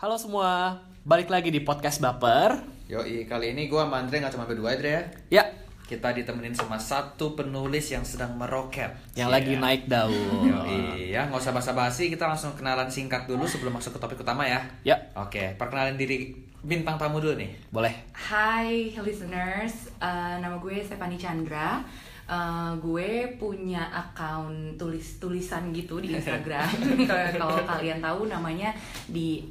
Halo semua, balik lagi di podcast Baper. Yoi, kali ini gue sama Andre gak cuma berdua Andre ya Ya, Kita ditemenin sama satu penulis yang sedang meroket yang Iya. lagi naik daun. Yoi, ya nggak usah basa-basi Kita langsung kenalan singkat dulu sebelum masuk ke topik utama ya Ya, Oke, perkenalan diri bintang tamu dulu nih boleh. Hai listeners, Eh, nama gue Stefani Chandra. Eh, gue punya akun tulis-tulisan gitu di Instagram. Kalau- Kalau kalian tahu namanya di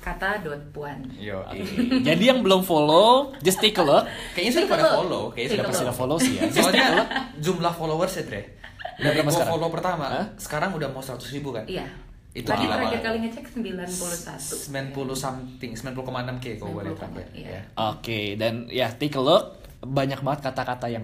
@kata.puan. Yoi Jadi yang belum follow, just take a look. Kayaknya sudah pada follow Kayaknya sudah a pasti Sudah udah follow sih ya. Soalnya look. jumlah followers ya Dre Udah Dari berapa gue sekarang? follow pertama Hah? Sekarang udah mau 100 ribu kan Iya. Itu Tadi terakhir kali ngecek 91. 90 something 90,6 k kalau gue lihat 90,6, terakhir iya. Oke, dan ya take a look. Banyak banget kata-kata yang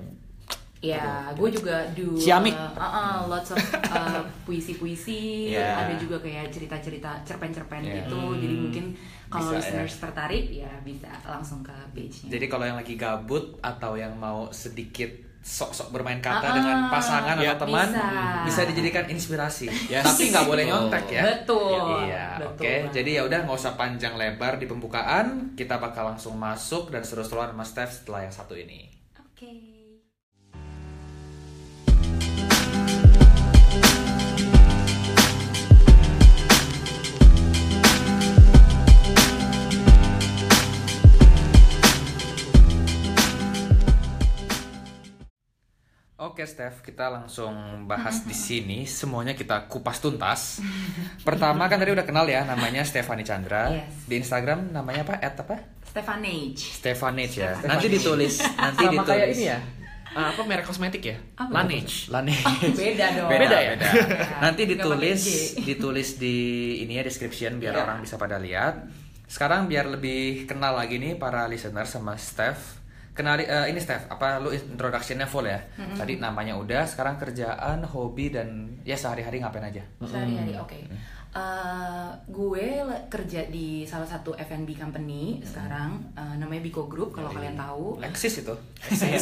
Ya, gue juga do Ciamik. uh, uh, uh, lots of uh, puisi-puisi, Yeah. ada juga kayak cerita-cerita cerpen-cerpen Yeah. gitu. Jadi mungkin kalau Bisa, listeners tertarik ya bisa langsung ke page-nya. Jadi kalau yang lagi gabut atau yang mau sedikit sok-sok bermain kata Ah, dengan pasangan ya, atau teman bisa. bisa dijadikan inspirasi. Yes. Tapi nggak boleh nyontek ya. Betul. Iya, Betul oke. banget. Jadi ya udah nggak usah panjang lebar di pembukaan, kita bakal langsung masuk dan seru-seruan sama Steph setelah yang satu ini. Oke. Oke, Steph, kita langsung bahas di sini. Semuanya kita kupas tuntas. Pertama kan tadi udah kenal ya, namanya Stefani Chandra. Yes. Di Instagram namanya apa? At apa? Stefanage. Stefanage ya. Stefanage. Nanti ditulis, nanti sama ditulis. kayak ini ya. Ah, apa merek kosmetik ya? Apa Laneige. Laneige. Beda dong. Beda ya? Beda. Nanti ditulis J. ditulis di ini ya description biar Iya. orang bisa pada lihat. Sekarang biar lebih kenal lagi nih para listener sama Steph. Kenali eh, ini Steph, apa lu introductionnya full ya? Tadi namanya udah, sekarang kerjaan, hobi dan ya sehari-hari ngapain aja? Sehari-hari, oke. Eh, gue kerja di salah satu F&B company sekarang, eh, namanya Biko Group kalau kalian tahu. Eksis itu. Eksis,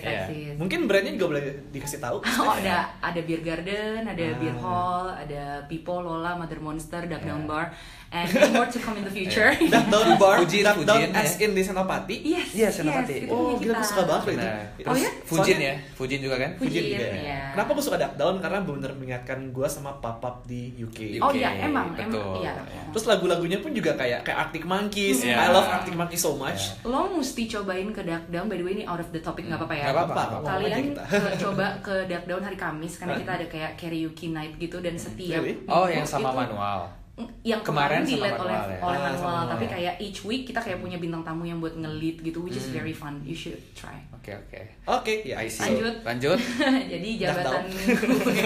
Iya. eksis. Mungkin brandnya juga boleh dikasih tahu. Oh ada ada beer garden, ada beer hall, ada Pipo, Lola, Mother Monster, Duck Down Bar, and more to come in the future. Duck down bar, Fujin, duck down Fujin, as ya. in di Senopati. Yes, Iya, Senopati. yes, Oh, gila gue suka banget loh itu. Nah. Oh ya? Fujin ya, Fujin juga kan? Fujin, juga ya. iya. Kenapa gue suka duck down? Karena benar-benar mengingatkan gue sama papap di UK. Oh Oke, iya, emang, betul. emang, iya. Terus lagu-lagunya pun juga kayak kayak Arctic Monkeys. Iya. I love Arctic Monkeys so much. Lo mesti cobain ke Duck Down, by the way ini out of the topic nggak apa-apa ya. Nggak apa-apa. Kalian eh, coba ke Duck Down hari Kamis karena kita ada kayak karaoke night gitu dan setiap Really? Oh, yang sama itu- manual. Yang Kemarin kemarin, di-lead oleh manual ya? oleh Ah, manual manual. tapi kayak each week kita kayak punya bintang tamu yang buat nge-lead gitu which is very fun you should try Oke, oke. Oke, ya. I see. Lanjut. Lanjut. jadi jabatan gue.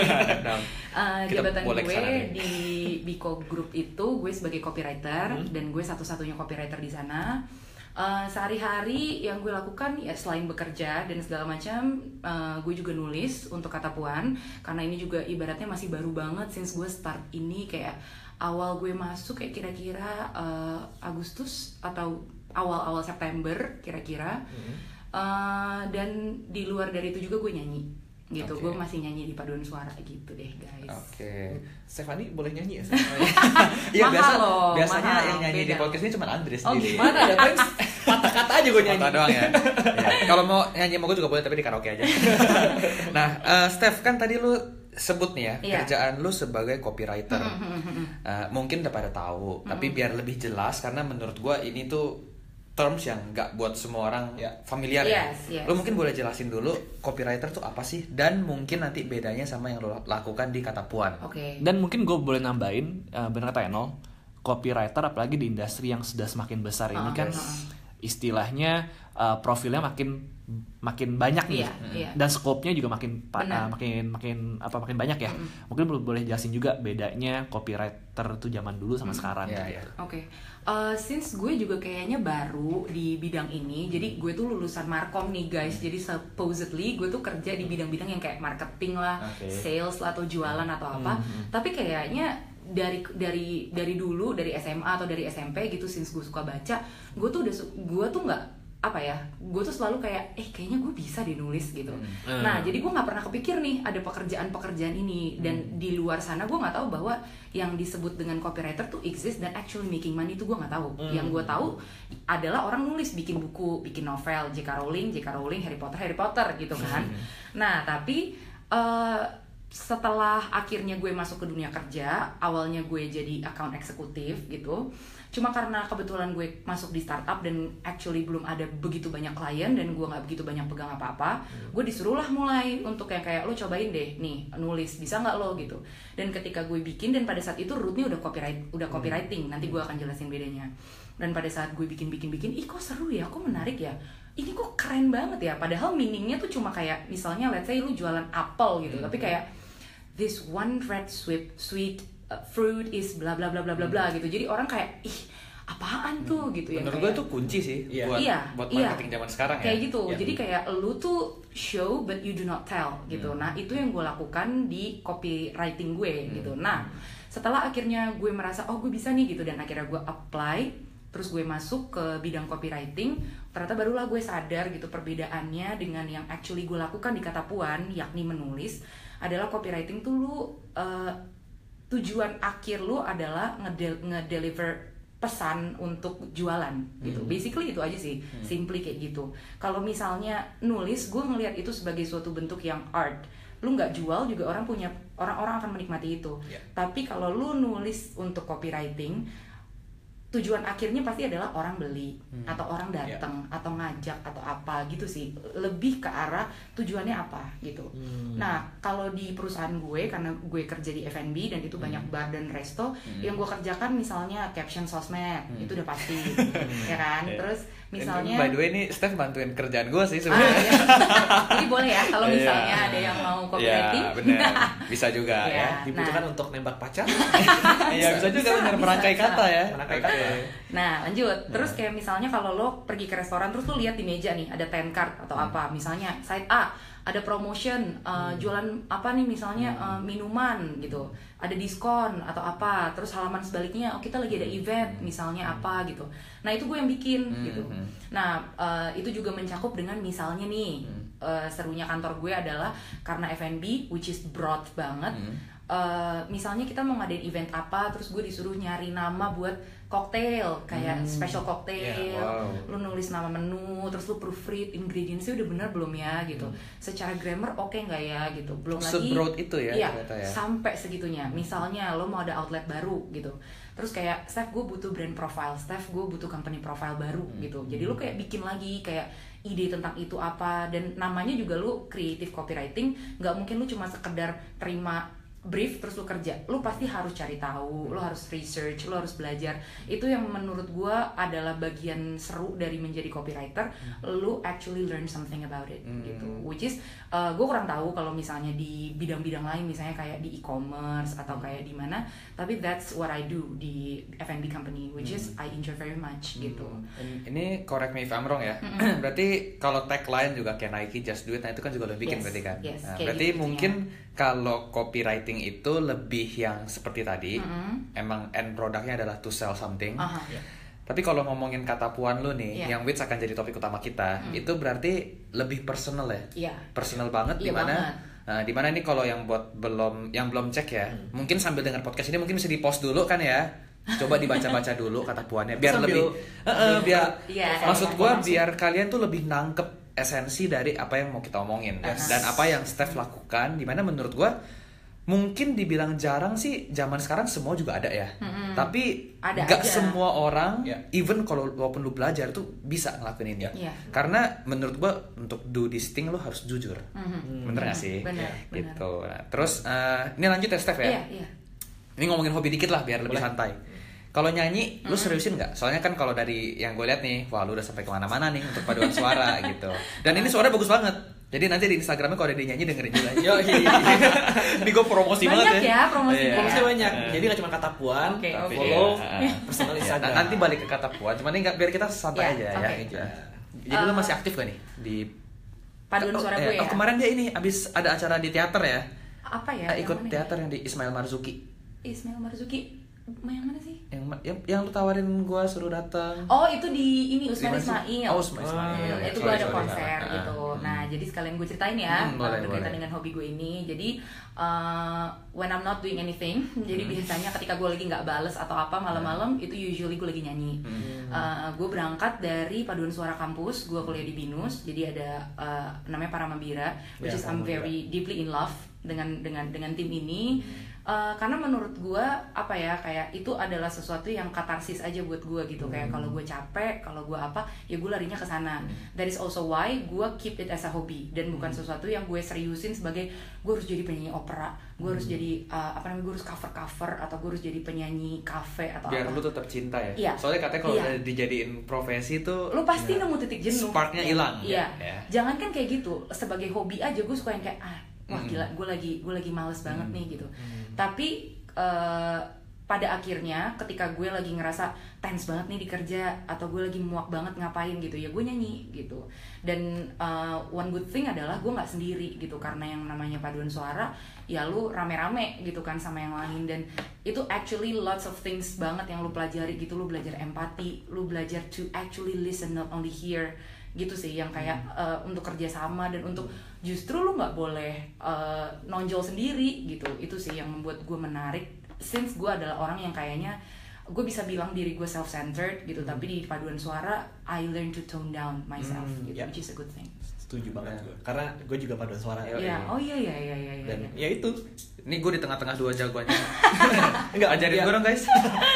Uh, jabatan gue nih. di Biko Group itu gue sebagai copywriter Hmm. dan gue satu-satunya copywriter di sana. Uh, sehari-hari yang gue lakukan ya selain bekerja dan segala macam, uh, gue juga nulis untuk kata puan karena ini juga ibaratnya masih baru banget since gue start ini kayak awal gue masuk kayak kira-kira uh, Agustus atau awal-awal September kira-kira. Uh, dan di luar dari itu juga gue nyanyi gitu Oke. gue masih nyanyi di paduan suara gitu deh guys Oke. Stefani boleh nyanyi ya? Iya Mahal biasa loh, biasanya mahal, yang nyanyi di beda. podcast ini cuma Andres Oh sendiri. gimana ya? Paling kata-kata aja gue nyanyi. Foto doang ya. Iya. Kalau mau nyanyi sama gue juga boleh tapi di karaoke aja. nah, eh, Steph kan tadi lu sebut nih ya Iya. kerjaan lu sebagai copywriter. Eh, mungkin udah pada tahu, tapi biar lebih jelas karena menurut gua ini tuh terms yang nggak buat semua orang Ya. familiar ya. Yes, yes. Lu mungkin boleh jelasin dulu copywriter tuh apa sih dan mungkin nanti bedanya sama yang lu lakukan di kata puan. oke Dan mungkin gue boleh nambahin, uh, bener kata Enol, copywriter apalagi di industri yang sudah semakin besar ini Ah, kan ah. istilahnya uh, profilnya makin makin banyak nih Iya, iya. dan skopnya juga makin uh, makin makin apa makin banyak ya. Mungkin boleh boleh jelasin juga bedanya copywriter tuh zaman dulu sama sekarang. Iya, gitu. iya. Oke, Uh, since gue juga kayaknya baru di bidang ini, jadi gue tuh lulusan markom nih guys. Jadi supposedly gue tuh kerja di bidang-bidang yang kayak marketing lah, Oke. sales lah atau jualan atau apa. Tapi kayaknya dari dari dari dulu dari SMA atau dari SMP gitu, since gue suka baca, gue tuh udah gue tuh nggak apa ya gue tuh selalu kayak eh kayaknya gue bisa deh nulis gitu Hmm. nah jadi gue nggak pernah kepikir nih ada pekerjaan-pekerjaan ini dan Hmm. di luar sana gue nggak tahu bahwa yang disebut dengan copywriter tuh exist dan actually making money itu gue nggak tahu Hmm. yang gue tahu adalah orang nulis bikin buku bikin novel J.K. Rowling J.K. Rowling Harry Potter Harry Potter gitu kan Hmm. nah tapi eh, setelah akhirnya gue masuk ke dunia kerja awalnya gue jadi account eksekutif gitu cuma karena kebetulan gue masuk di startup dan actually belum ada begitu banyak klien dan gue nggak begitu banyak pegang apa-apa gue disuruh lah mulai untuk yang kayak lo cobain deh nih nulis bisa nggak lo? gitu. Dan ketika gue bikin dan pada saat itu rootnya udah copyright udah copywriting nanti gue akan jelasin bedanya. Dan pada saat gue bikin bikin bikin ih kok seru ya kok menarik ya? Ini kok keren banget ya. Padahal meaningnya tuh cuma kayak misalnya let's say lu jualan apel gitu tapi kayak this one red sweet sweet uh, fruit is bla bla bla bla bla bla gitu jadi orang kayak ih apaan tuh gitu ya Menurut gue itu kunci sih Iya. buat iya, buat iya. marketing zaman sekarang ya. kayak gitu Iya. jadi kayak lu tuh show but you do not tell gitu Hmm. nah itu yang gue lakukan di copywriting gue gitu nah setelah akhirnya gue merasa oh gue bisa nih gitu dan akhirnya gue apply terus gue masuk ke bidang copywriting ternyata barulah gue sadar gitu perbedaannya dengan yang actually gue lakukan di kata puan yakni menulis adalah copywriting tuh lu uh, tujuan akhir lu adalah ngedel- ngedeliver pesan untuk jualan gitu. Basically itu aja sih, simply kayak gitu. Kalau misalnya nulis, gue ngelihat itu sebagai suatu bentuk yang art. Lu nggak jual juga orang punya orang-orang akan menikmati itu. Ya. Tapi kalau lu nulis untuk copywriting, tujuan akhirnya pasti adalah orang beli atau orang datang atau ngajak atau apa gitu sih. Lebih ke arah tujuannya apa gitu. Nah, kalau di perusahaan gue karena gue kerja di F&B dan itu banyak bar dan resto, yang gue kerjakan misalnya caption sosmed, itu udah pasti. ya kan? Terus misalnya by the way ini Steph bantuin kerjaan gue sih Ah, sebenarnya. iya. Jadi boleh ya kalau Iya. misalnya ada yang mau copywriting. Iya, benar. Bisa juga Iya. ya. Dibutuhkan Nah. untuk nembak pacar. Iya, bisa juga bisa, benar bisa, merangkai bisa. kata ya. Merangkai Oke. kata. Nah lanjut, terus kayak misalnya kalau lo pergi ke restoran terus lo lihat di meja nih ada 10 card atau apa, misalnya side A ada promotion uh, jualan apa nih misalnya uh, minuman gitu, ada diskon atau apa, terus halaman sebaliknya oh kita lagi ada event misalnya apa gitu. Nah itu gue yang bikin gitu. Nah uh, itu juga mencakup dengan misalnya nih uh, serunya kantor gue adalah karena F&B which is broad banget. Uh, misalnya kita mau ngadain event apa terus gue disuruh nyari nama buat koktail kayak special cocktail Yeah, wow. lu nulis nama menu terus lu proofread ingredientsnya udah benar belum ya gitu. Secara grammar oke nggak ya gitu. Belum lagi Se-broad itu ya iya, ya. sampai segitunya. Misalnya lo mau ada outlet baru gitu. Terus kayak Steph gue butuh brand profile. Steph gue butuh company profile baru Hmm. gitu. Jadi lu kayak bikin lagi kayak ide tentang itu apa. Dan namanya juga lu creative copywriting. Nggak mungkin lu cuma sekedar terima brief terus lu kerja. Lu pasti harus cari tahu lu harus research lu harus belajar. Itu yang menurut gua adalah bagian seru dari menjadi copywriter. Lu actually learn something about it gitu. Which is uh, gue kurang tahu kalau misalnya di bidang-bidang lain misalnya kayak di e-commerce atau kayak di mana tapi that's what I do di F&B company which is I enjoy very much gitu. In- Ini correct me if I'm wrong ya. berarti kalau tagline juga kayak Nike Just Do It, nah itu kan juga lo bikin Yes, berarti kan. yes, Nah, berarti gitu mungkin kalau copywriting itu lebih yang seperti tadi, Mm-mm. emang end produknya adalah to sell something. Aha. Tapi kalau ngomongin kata puan lu nih, Iya. yang which akan jadi topik utama kita, itu berarti lebih personal ya. Iya. Personal banget Iya di mana banget. Nah, di mana ini kalau yang buat belum yang belum cek ya, Hmm. mungkin sambil dengar podcast ini mungkin bisa di post dulu kan ya. Coba dibaca-baca dulu kata puannya biar Sambil- lebih Heeh, biar Iya, maksud gua iya. biar kalian tuh lebih nangkep esensi dari apa yang mau kita omongin Yes. dan apa yang Steph lakukan di mana menurut gua mungkin dibilang jarang sih zaman sekarang semua juga ada ya. Mm-mm. tapi Ada nggak aja. semua orang Ya. even kalau walaupun lu belajar tuh bisa ngelakuin ini Iya. karena menurut gua untuk do this thing lu harus jujur. Mhm. bener gak sih? Benar, gitu. Nah, terus eh, ini lanjut ya Steph ya? Iya, iya. ini ngomongin hobi dikit lah biar lebih Boleh. santai. Kalau nyanyi lu seriusin nggak? Soalnya kan kalau dari yang gue lihat nih wah lu udah sampai ke mana-mana nih untuk paduan suara gitu. Dan ini suaranya bagus banget jadi nanti di Instagramnya kalau ada dia nyanyi dengerin juga Yo, ini gue promosi Banyak banget ya promosi Iya. Promosinya banyak. Eh. Jadi nggak cuma kata puan, Oke, tapi oke. follow Iya. personal Ya, Instagram. nanti balik ke kata puan cuman ini nggak biar kita santai Iya, aja oke. ya gitu. jadi lu Eh, masih aktif gak nih di Paduan Oh, suara gue ya. oh, kemarin dia ini abis ada acara di teater ya Apa ya? Eh, yang ikut mana ya? teater yang di Ismail Marzuki Ismail Marzuki. Yang mana sih Yang yang, yang lu tawarin gua suruh datang. Oh itu di ini Usman Di? Ismail. Oh, Usman Ismail. Hmm, iya. itu Sorry, gue ada sorry, konser salah. gitu. Ah. Nah jadi sekalian gue ceritain ya Hmm, boleh, uh, berkaitan boleh. dengan hobi gue ini. Jadi uh, when I'm not doing anything, jadi Hmm. biasanya ketika gue lagi nggak bales atau apa malam-malam itu usually gue lagi nyanyi. Hmm. Uh, gue berangkat dari paduan suara kampus, gue kuliah di binus. Jadi ada uh, namanya Paramabira, which Ya, is I'm very deeply in love dengan dengan dengan tim ini. Uh, karena menurut gue apa ya kayak itu adalah sesuatu yang katarsis aja buat gue gitu kayak kalau gue capek kalau gue apa ya gue larinya ke sana that is also why gue keep it as a hobby dan bukan sesuatu yang gue seriusin sebagai gue harus jadi penyanyi opera gue harus jadi uh, apa namanya gue harus cover cover atau gue harus jadi penyanyi cafe atau Biar apa lu tetap cinta ya. Iya. Soalnya katanya kalau Iya. udah dijadiin profesi tuh lu pasti ya, nemu titik jenuh Sparknya Ya. hilang. iya Ya. jangan kan kayak gitu sebagai hobi aja gue suka yang kayak ah wah Mm. gila gue lagi gue lagi males banget Mm. nih gitu tapi eh, pada akhirnya ketika gue lagi ngerasa tense banget nih di kerja atau gue lagi muak banget ngapain gitu ya gue nyanyi gitu. Dan eh, one good thing adalah gue nggak sendiri gitu karena yang namanya paduan suara ya lu rame-rame gitu kan sama yang lain. Dan itu actually lots of things banget yang lu pelajari gitu. Lu belajar empati lu belajar to actually listen not only hear gitu sih yang kayak eh, untuk kerjasama dan untuk justru lu nggak boleh eh, nonjol sendiri gitu itu sih yang membuat gue menarik since gue adalah orang yang kayaknya gue bisa bilang diri gue self centered gitu tapi di paduan suara I learn to tone down myself Hmm, gitu ya. which is a good thing setuju banget Ya. gue karena gue juga paduan suara Ya, ya iya. oh iya iya iya iya dan iya. ya itu Ini gue di tengah-tengah dua jagoannya. Enggak, Ajarin ya. gue dong guys.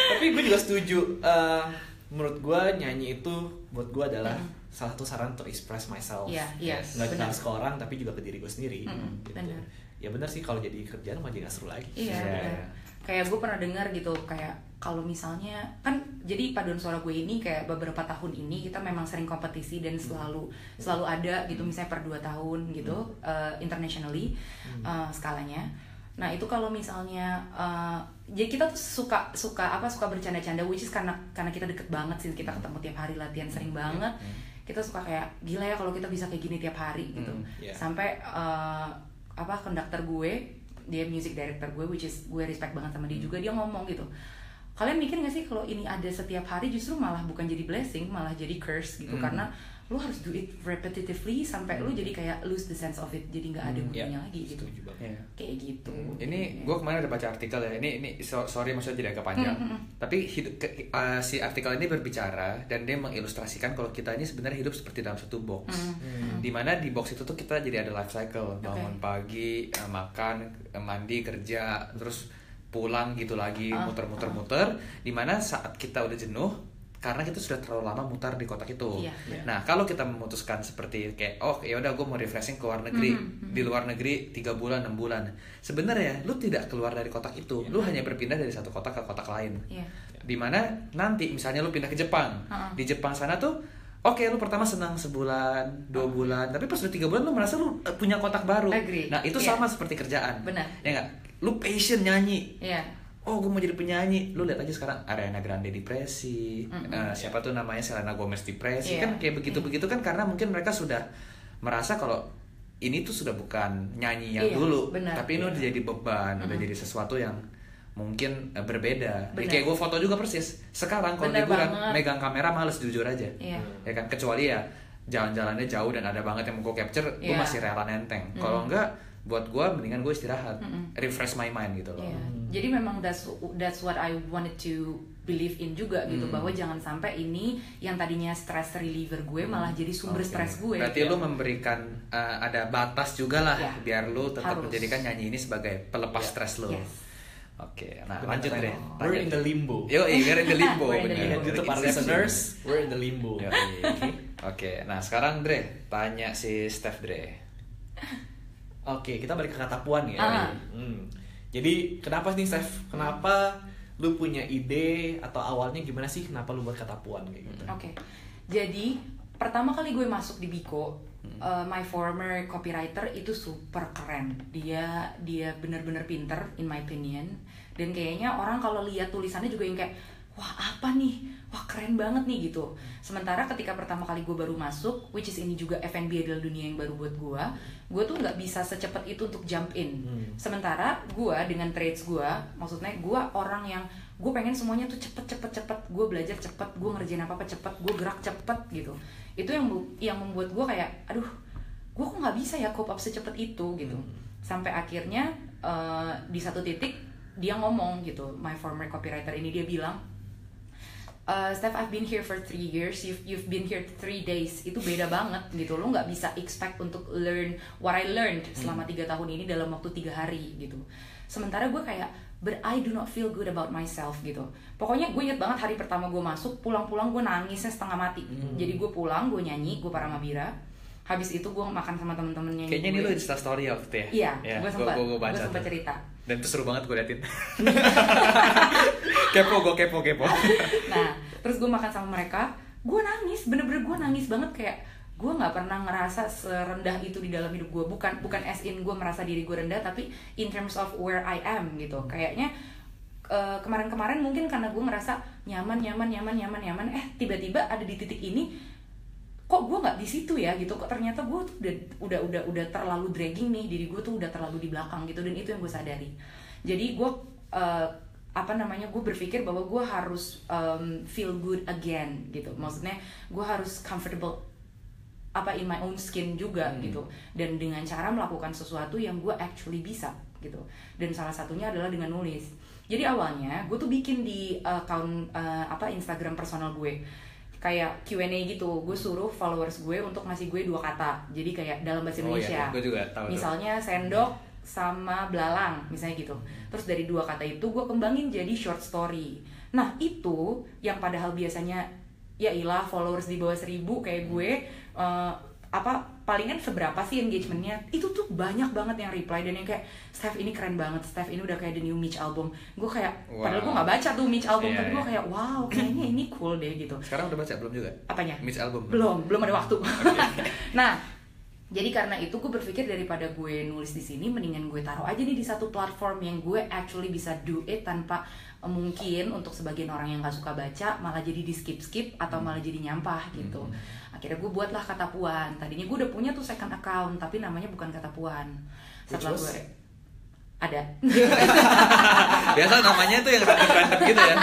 tapi gue juga setuju Eh, menurut gue nyanyi itu buat gue adalah salah satu saran untuk express myself. Iya, iya, nggak harus ke orang tapi juga ke diri gue sendiri Mm-mm, gitu. benar. ya benar sih kalau jadi kerjaan mah jadi nggak seru lagi. Iya, Iya. benar. Kayak gue pernah dengar gitu, kayak kalau misalnya kan jadi paduan suara gue ini kayak beberapa tahun ini kita memang sering kompetisi dan selalu selalu ada gitu misalnya per dua tahun gitu uh, internationally uh, skalanya. Nah itu kalau misalnya uh, jadi kita tuh suka suka apa suka bercanda-canda which is karena karena kita deket banget sih kita ketemu tiap hari latihan sering banget kita suka kayak gila ya kalau kita bisa kayak gini tiap hari gitu. Hmm, iya. sampai uh, apa konduktor gue dia music director gue which is gue respect banget sama dia juga dia ngomong gitu. Kalian mikir gak sih kalau ini ada setiap hari justru malah bukan jadi blessing malah jadi curse gitu. Hmm. karena lu harus do it repetitively sampai lu jadi kayak lose the sense of it jadi nggak ada Hmm, gunanya lagi gitu. Setuju banget. Iya. Gitu Ini gue kemarin ada baca artikel ya. Ini ini so- sorry maksudnya jadi agak panjang. Hmm, hmm, hmm. Tapi hidup, ke- uh, si artikel ini berbicara dan dia mengilustrasikan kalau kita ini sebenarnya hidup seperti dalam satu box. Hmm. Di mana di box itu tuh kita jadi ada life cycle. Bangun Oke. pagi, uh, makan, uh, mandi, kerja, terus pulang gitu lagi, Ah, muter-muter-muter. Di mana saat kita udah jenuh karena kita sudah terlalu lama mutar di kotak itu. Iya, iya. Nah, kalau kita memutuskan seperti kayak oh ya udah gue mau refreshing ke luar negeri, Mhm, di luar negeri tiga bulan enam bulan, sebenarnya lu tidak keluar dari kotak itu, lu hanya berpindah dari satu kotak ke kotak lain. Iya. Di mana nanti misalnya lu pindah ke Jepang, Ha-ha. di Jepang sana tuh Oke, lu pertama senang sebulan, dua bulan, tapi pas udah tiga bulan lu merasa lu eh, punya kotak baru. Agree. Nah itu Iya. sama seperti kerjaan. Benar. Ya? Lu passion nyanyi, Iya. Oh gue mau jadi penyanyi lu lihat aja sekarang Ariana Grande depresi Mm-mm. Eh, siapa tuh namanya Selena Gomez depresi Iya. kan kayak begitu begitu kan karena mungkin mereka sudah merasa kalau ini tuh sudah bukan nyanyi yang Iya, dulu benar. tapi ini Iya. udah jadi beban udah Mm-mm. jadi sesuatu yang mungkin eh, berbeda ya, kayak gue foto juga persis sekarang kalau liburan megang kamera males jujur aja Iya. ya kan kecuali ya jalan-jalannya jauh dan ada banget yang mau gue capture gue Iya. masih rela nenteng Mm. kalau enggak buat gue mendingan gue istirahat Mm-mm. refresh my mind gitu loh Iya. Jadi memang that's that's what I wanted to believe in juga gitu Hmm. bahwa jangan sampai ini yang tadinya stress reliever gue malah jadi sumber Oke. stres gue. Berarti lu memberikan uh, ada batas juga lah Ya. biar lu tetap Harus. menjadikan nyanyi ini sebagai pelepas Ya. stres lu. Yes. Oke, nah Benar, lanjut deh. we're in the limbo Yo, we're in the limbo. We're in the limbo. Gitu para listeners we're in the limbo Oke, nah sekarang Dre, tanya si Steph Dre. Oke, kita balik ke kata puan ya. Ah. Hmm. Jadi kenapa nih, Steph? Kenapa lu punya ide atau awalnya gimana sih? Kenapa lu buat kata puan kayak gitu? Oke. Jadi pertama kali gue masuk di Biko, uh, my former copywriter itu super keren. Dia dia bener-bener pinter in my opinion. Dan kayaknya orang kalau lihat tulisannya juga yang kayak wah apa nih? Wah keren banget nih gitu. Sementara ketika pertama kali gue baru masuk which is ini juga F&B adalah dunia yang baru buat gue gue tuh nggak bisa secepat itu untuk jump in. Hmm. sementara gue dengan trades gue maksudnya gue orang yang gue pengen semuanya tuh cepet cepet cepet. Gue belajar cepet gue ngerjain apa apa cepet gue gerak cepet gitu. Itu yang yang membuat gue kayak aduh gue kok nggak bisa ya cope up secepat itu gitu. Sampai akhirnya eh, di satu titik dia ngomong gitu my former copywriter ini dia bilang Uh, Steph, I've been here for three years. You've you've been here three days. Itu beda banget gitu. Lo nggak bisa expect untuk learn what I learned selama tiga tahun ini dalam waktu tiga hari gitu. Sementara gue kayak, but I do not feel good about myself gitu. Pokoknya gue inget banget hari pertama gue masuk, pulang-pulang gue nangisnya setengah mati. Jadi gue pulang, gue nyanyi, gue para Mabira. Habis itu gue makan sama temen-temennya. Kayaknya ini lu Insta story waktu itu ya? Iya, Ya, gue sempat, gue cerita. Dan itu seru banget gue liatin. kepo, gue kepo, kepo. nah terus gue makan sama mereka gue nangis bener-bener gue nangis banget kayak gue nggak pernah ngerasa serendah itu di dalam hidup gue bukan bukan as in gue merasa diri gue rendah tapi in terms of where I am gitu kayaknya eh, kemarin-kemarin mungkin karena gue ngerasa nyaman nyaman nyaman nyaman nyaman eh tiba-tiba ada di titik ini kok gue nggak di situ ya gitu kok ternyata gue tuh udah udah udah udah terlalu dragging nih diri gue tuh udah terlalu di belakang gitu dan itu yang gue sadari. Jadi gue eh, apa namanya gue berpikir bahwa gue harus um, feel good again gitu. Maksudnya gue harus comfortable apa in my own skin juga gitu. Dan dengan cara melakukan sesuatu yang gue actually bisa gitu. Dan salah satunya adalah dengan nulis. Jadi awalnya gue tuh bikin di account uh, apa Instagram personal gue kayak Q&A gitu. Gue suruh followers gue untuk ngasih gue dua kata. Jadi kayak dalam bahasa Oh, iya, Indonesia. gue juga tahu tuh. misalnya sendok sama belalang misalnya gitu. Terus dari dua kata itu gue kembangin jadi short story. Nah itu yang padahal biasanya ya ilah followers di bawah seribu kayak gue eh, apa palingan seberapa sih engagementnya itu tuh banyak banget yang reply dan yang kayak Steph ini keren banget Steph ini udah kayak the new Mitch album gue kayak padahal Wow. gue nggak baca tuh Mitch album Iya, tapi gue iya. kayak wow kayaknya ini cool deh gitu Sekarang udah baca belum juga? apanya Mitch album. belum belum ada waktu nah jadi karena itu gue berpikir daripada gue nulis di sini mendingan gue taruh aja nih di satu platform yang gue actually bisa do it tanpa mungkin untuk sebagian orang yang nggak suka baca malah jadi di skip skip atau malah jadi nyampah gitu. Akhirnya gue buatlah kata puan. Tadinya gue udah punya tuh second account tapi namanya bukan kata puan. Setelah gue ada. Biasa namanya tuh yang random-random gitu ya.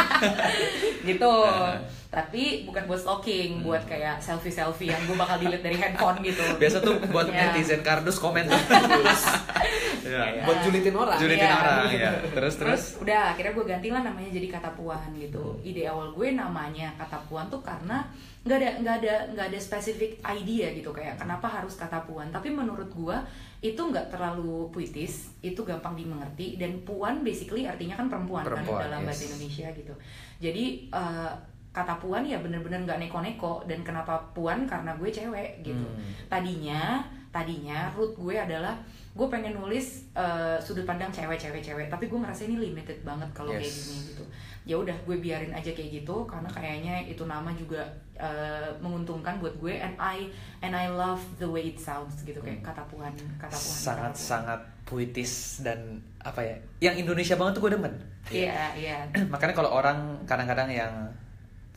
gitu. Nah. Tapi bukan buat stalking buat kayak selfie selfie yang gue bakal delete dari handphone gitu Biasa tuh buat Iya. netizen kardus komen tuh. Iya. Buat julitin orang. Julitin Iya. orang ya. Terus terus. udah akhirnya gue gantilah namanya jadi kata puan gitu ide awal gue namanya kata puan tuh karena nggak ada nggak ada nggak ada spesifik idea gitu kayak kenapa harus kata puan tapi menurut gue itu nggak terlalu puitis itu gampang dimengerti dan puan basically artinya kan perempuan, Perempuan, kan dalam bahasa yes. Indonesia gitu jadi eh, kata puan ya bener-bener nggak neko-neko. Dan kenapa puan? Karena gue cewek gitu. Hmm. tadinya tadinya root gue adalah gue pengen nulis eh, sudut pandang cewek-cewek-cewek tapi gue ngerasa ini limited banget kalau kayak Yes. gini gitu. Ya udah gue biarin aja kayak gitu. Karena kayaknya itu nama juga eh, menguntungkan buat gue. And I and I love the way it sounds gitu. Kayak kata puan kata puan sangat kata puan. sangat puitis dan apa ya? Yang Indonesia banget tuh gue demen. Iya iya. Makanya kalau orang kadang-kadang yang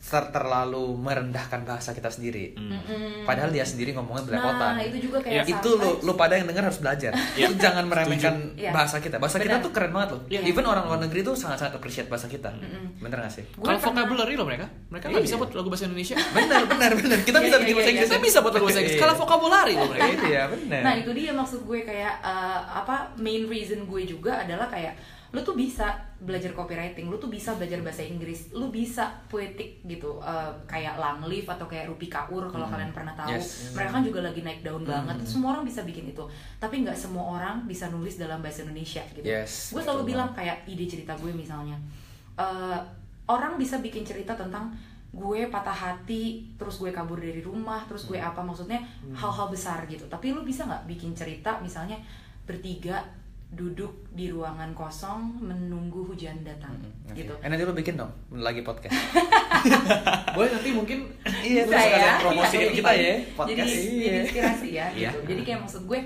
ter- terlalu merendahkan bahasa kita sendiri Mm-mm. padahal dia sendiri ngomongnya belepotan nah itu juga kayak itu lu lu pada yang dengar harus belajar Lu jangan meremehkan Iya. bahasa kita bahasa Benar. kita tuh keren banget loh Iya. even orang luar negeri tuh sangat sangat appreciate bahasa kita Mm-mm. bener gak sih Kalau vocabulary loh mereka, mereka nggak Iya. bisa buat lagu bahasa Indonesia. bener bener bener kita Iya, bisa bikin iya, bahasa iya. Inggris Kita bisa buat lagu bahasa Inggris. Kalau vocabulary loh mereka. itu ya bener Nah itu dia maksud gue kayak eh, apa main reason gue juga adalah kayak lu tuh bisa belajar copywriting, lu tuh bisa belajar bahasa Inggris, lu bisa poetik gitu eh, kayak Langleaf atau kayak Rupi Kaur kalau kalian pernah tahu, Yes. mereka kan juga lagi naik daun banget. Semua orang bisa bikin itu, tapi nggak semua orang bisa nulis dalam bahasa Indonesia gitu. Yes, gue selalu betul bilang kayak ide cerita gue misalnya, eh, orang bisa bikin cerita tentang gue patah hati, terus gue kabur dari rumah, terus gue apa maksudnya hal-hal besar gitu. Tapi lu bisa nggak bikin cerita misalnya bertiga duduk di ruangan kosong menunggu hujan datang Oke. gitu. Eh nanti lu bikin dong lagi podcast. Boleh nanti mungkin Iya, Bisa terus ya. promosiin Iya, kita ya. Jadi, Podcast. jadi Iya. inspirasi ya Iya. gitu. Jadi kayak maksud gue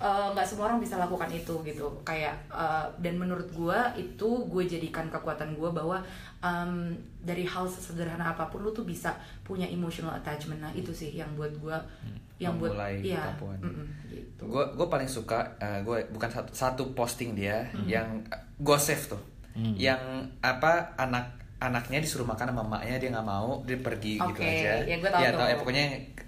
eh, nggak semua orang bisa lakukan itu gitu. Kayak eh, dan menurut gue itu gue jadikan kekuatan gue bahwa em, dari hal sesederhana apa pun lu tuh bisa punya emotional attachment. Nah itu sih yang buat gue yang buat iya mm-mm, gitu. Gue gue paling suka gue bukan satu, satu posting dia yang gue save tuh. Yang apa anak anaknya disuruh makan sama mamanya dia nggak mau dia pergi gitu Oke, aja. ya gua tahu tuh. tahu ya pokoknya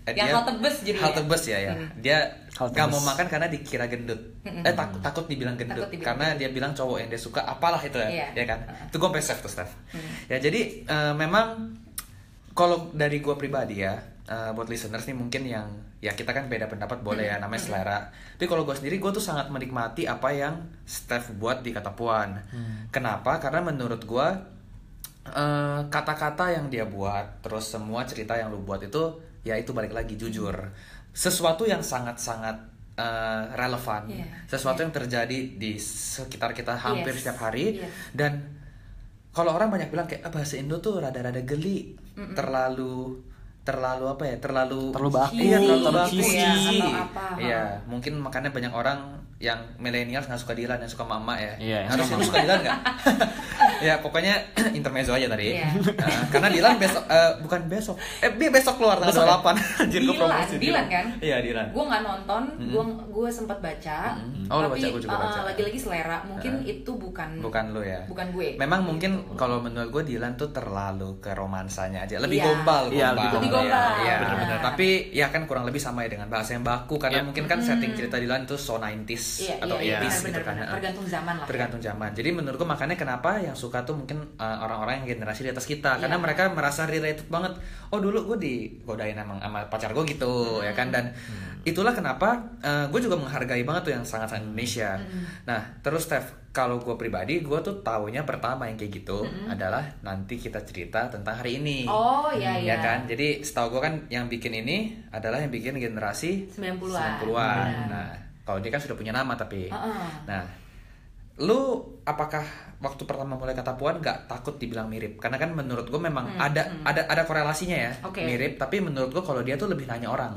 eh, Yang halte bus jadi halte ya? bus ya ya. Hmm. dia nggak mau makan karena dikira gendut. Eh takut takut dibilang gendut. Takut dibilang karena dia bilang cowok yang dia suka apalah itu ya Iya. ya kan? Uh-uh. itu gue save tuh Steph. Ya jadi eh, memang kalau dari gue pribadi ya eh, buat listeners nih mungkin yang ya kita kan beda pendapat boleh ya namanya selera. Tapi kalau gue sendiri gue tuh sangat menikmati apa yang Steph buat di kata puan. Kenapa? Karena menurut gue eh, kata-kata yang dia buat terus semua cerita yang lu buat itu ya itu balik lagi jujur sesuatu yang sangat-sangat eh, relevan Iya. sesuatu yang terjadi di sekitar kita hampir Yes. setiap hari Iya. dan kalau orang banyak bilang kayak ah, bahasa Indo tuh rada-rada geli, terlalu terlalu apa ya? Terlalu Terlalu baku, Iya, terlalu terlalu baku. Atau apa, Iya, mungkin makanya banyak orang yang milenial nggak suka Dilan, yang suka mama ya. Iya, yang Harusnya suka lu suka Dilan nggak? ya pokoknya intermezzo aja tadi. Iya. Nah, karena Dilan besok eh, bukan besok. Eh dia besok keluar tanggal Besok ya? 28. Anjir gua Dilan, promosi Dilan kan? Iya, Dilan. gue nggak nonton gue gue sempat baca Oh, lu tapi baca, gua juga uh, baca. lagi-lagi selera mungkin Uh. itu bukan Bukan lu ya. bukan gue Memang mungkin kalau menurut gue Dilan tuh terlalu ke romansanya aja, lebih Iya. gombal, Iya, lebih Lebih gombal, Iya, benar. benar-benar. Tapi ya kan kurang lebih sama ya dengan bahasa yang baku karena Iya. mungkin kan setting cerita Dilan itu so 90s Iya, atau iya, 80s iya, gitu kan. benar. Tergantung zaman lah. Tergantung zaman. Jadi menurut gue makanya kenapa yang suka tuh mungkin uh, orang-orang yang generasi di atas kita karena Iya. mereka merasa related banget. Oh dulu gue digodain emang sama pacar gue gitu ya kan dan itulah kenapa gue juga menghargai banget tuh yang sangat-sangat Indonesia. Nah terus Steph kalau gue pribadi gue tuh taunya pertama yang kayak gitu adalah nanti kita cerita tentang hari ini. oh iya Ya iya kan, jadi setahu gue kan yang bikin ini adalah yang bikin generasi 90-an. 90-an. Benar. Nah, kalau dia kan sudah punya nama tapi. Heeh. Nah, lu apakah waktu pertama mulai kata puan nggak takut dibilang mirip? Karena kan menurut gue memang ada ada ada korelasinya ya, Hmm, Oke. mirip. Tapi menurut gue kalau dia tuh lebih nanya orang.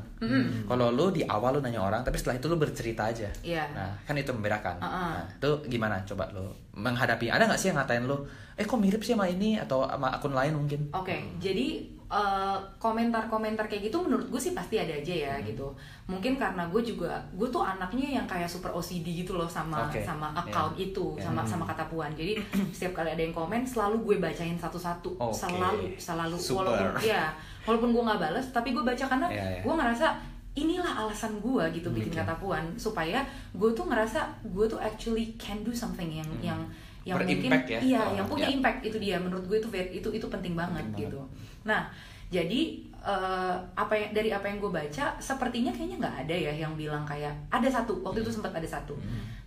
Kalau lu di awal lu nanya orang, tapi setelah itu lu bercerita aja. Iya. Nah, kan itu membedakan. Heeh. Nah, itu gimana? Coba lu menghadapi. Ada nggak sih yang ngatain lu? Eh kok mirip sih sama ini atau sama akun lain mungkin? Oke, jadi eh, komentar-komentar kayak gitu menurut gue sih pasti ada aja ya Hmm. gitu. Mungkin karena gue juga gue tuh anaknya yang kayak super OCD gitu loh sama Oke, sama ya. account itu, Ya. sama sama kata puan. Jadi setiap kali ada yang komen selalu gue bacain satu-satu, Oke. selalu selalu Super. walaupun ya walaupun gue nggak balas, tapi gue baca karena Ya, ya. gue ngerasa inilah alasan gue gitu bikin Oke. kata puan supaya gue tuh ngerasa gue tuh actually can do something yang yang yang mungkin ya? iya Oh, yang punya ya. impact itu dia menurut gue itu itu itu penting banget Penting gitu nah jadi eh, apa yang dari apa yang gue baca sepertinya kayaknya nggak ada ya yang bilang kayak ada satu waktu itu sempat ada satu.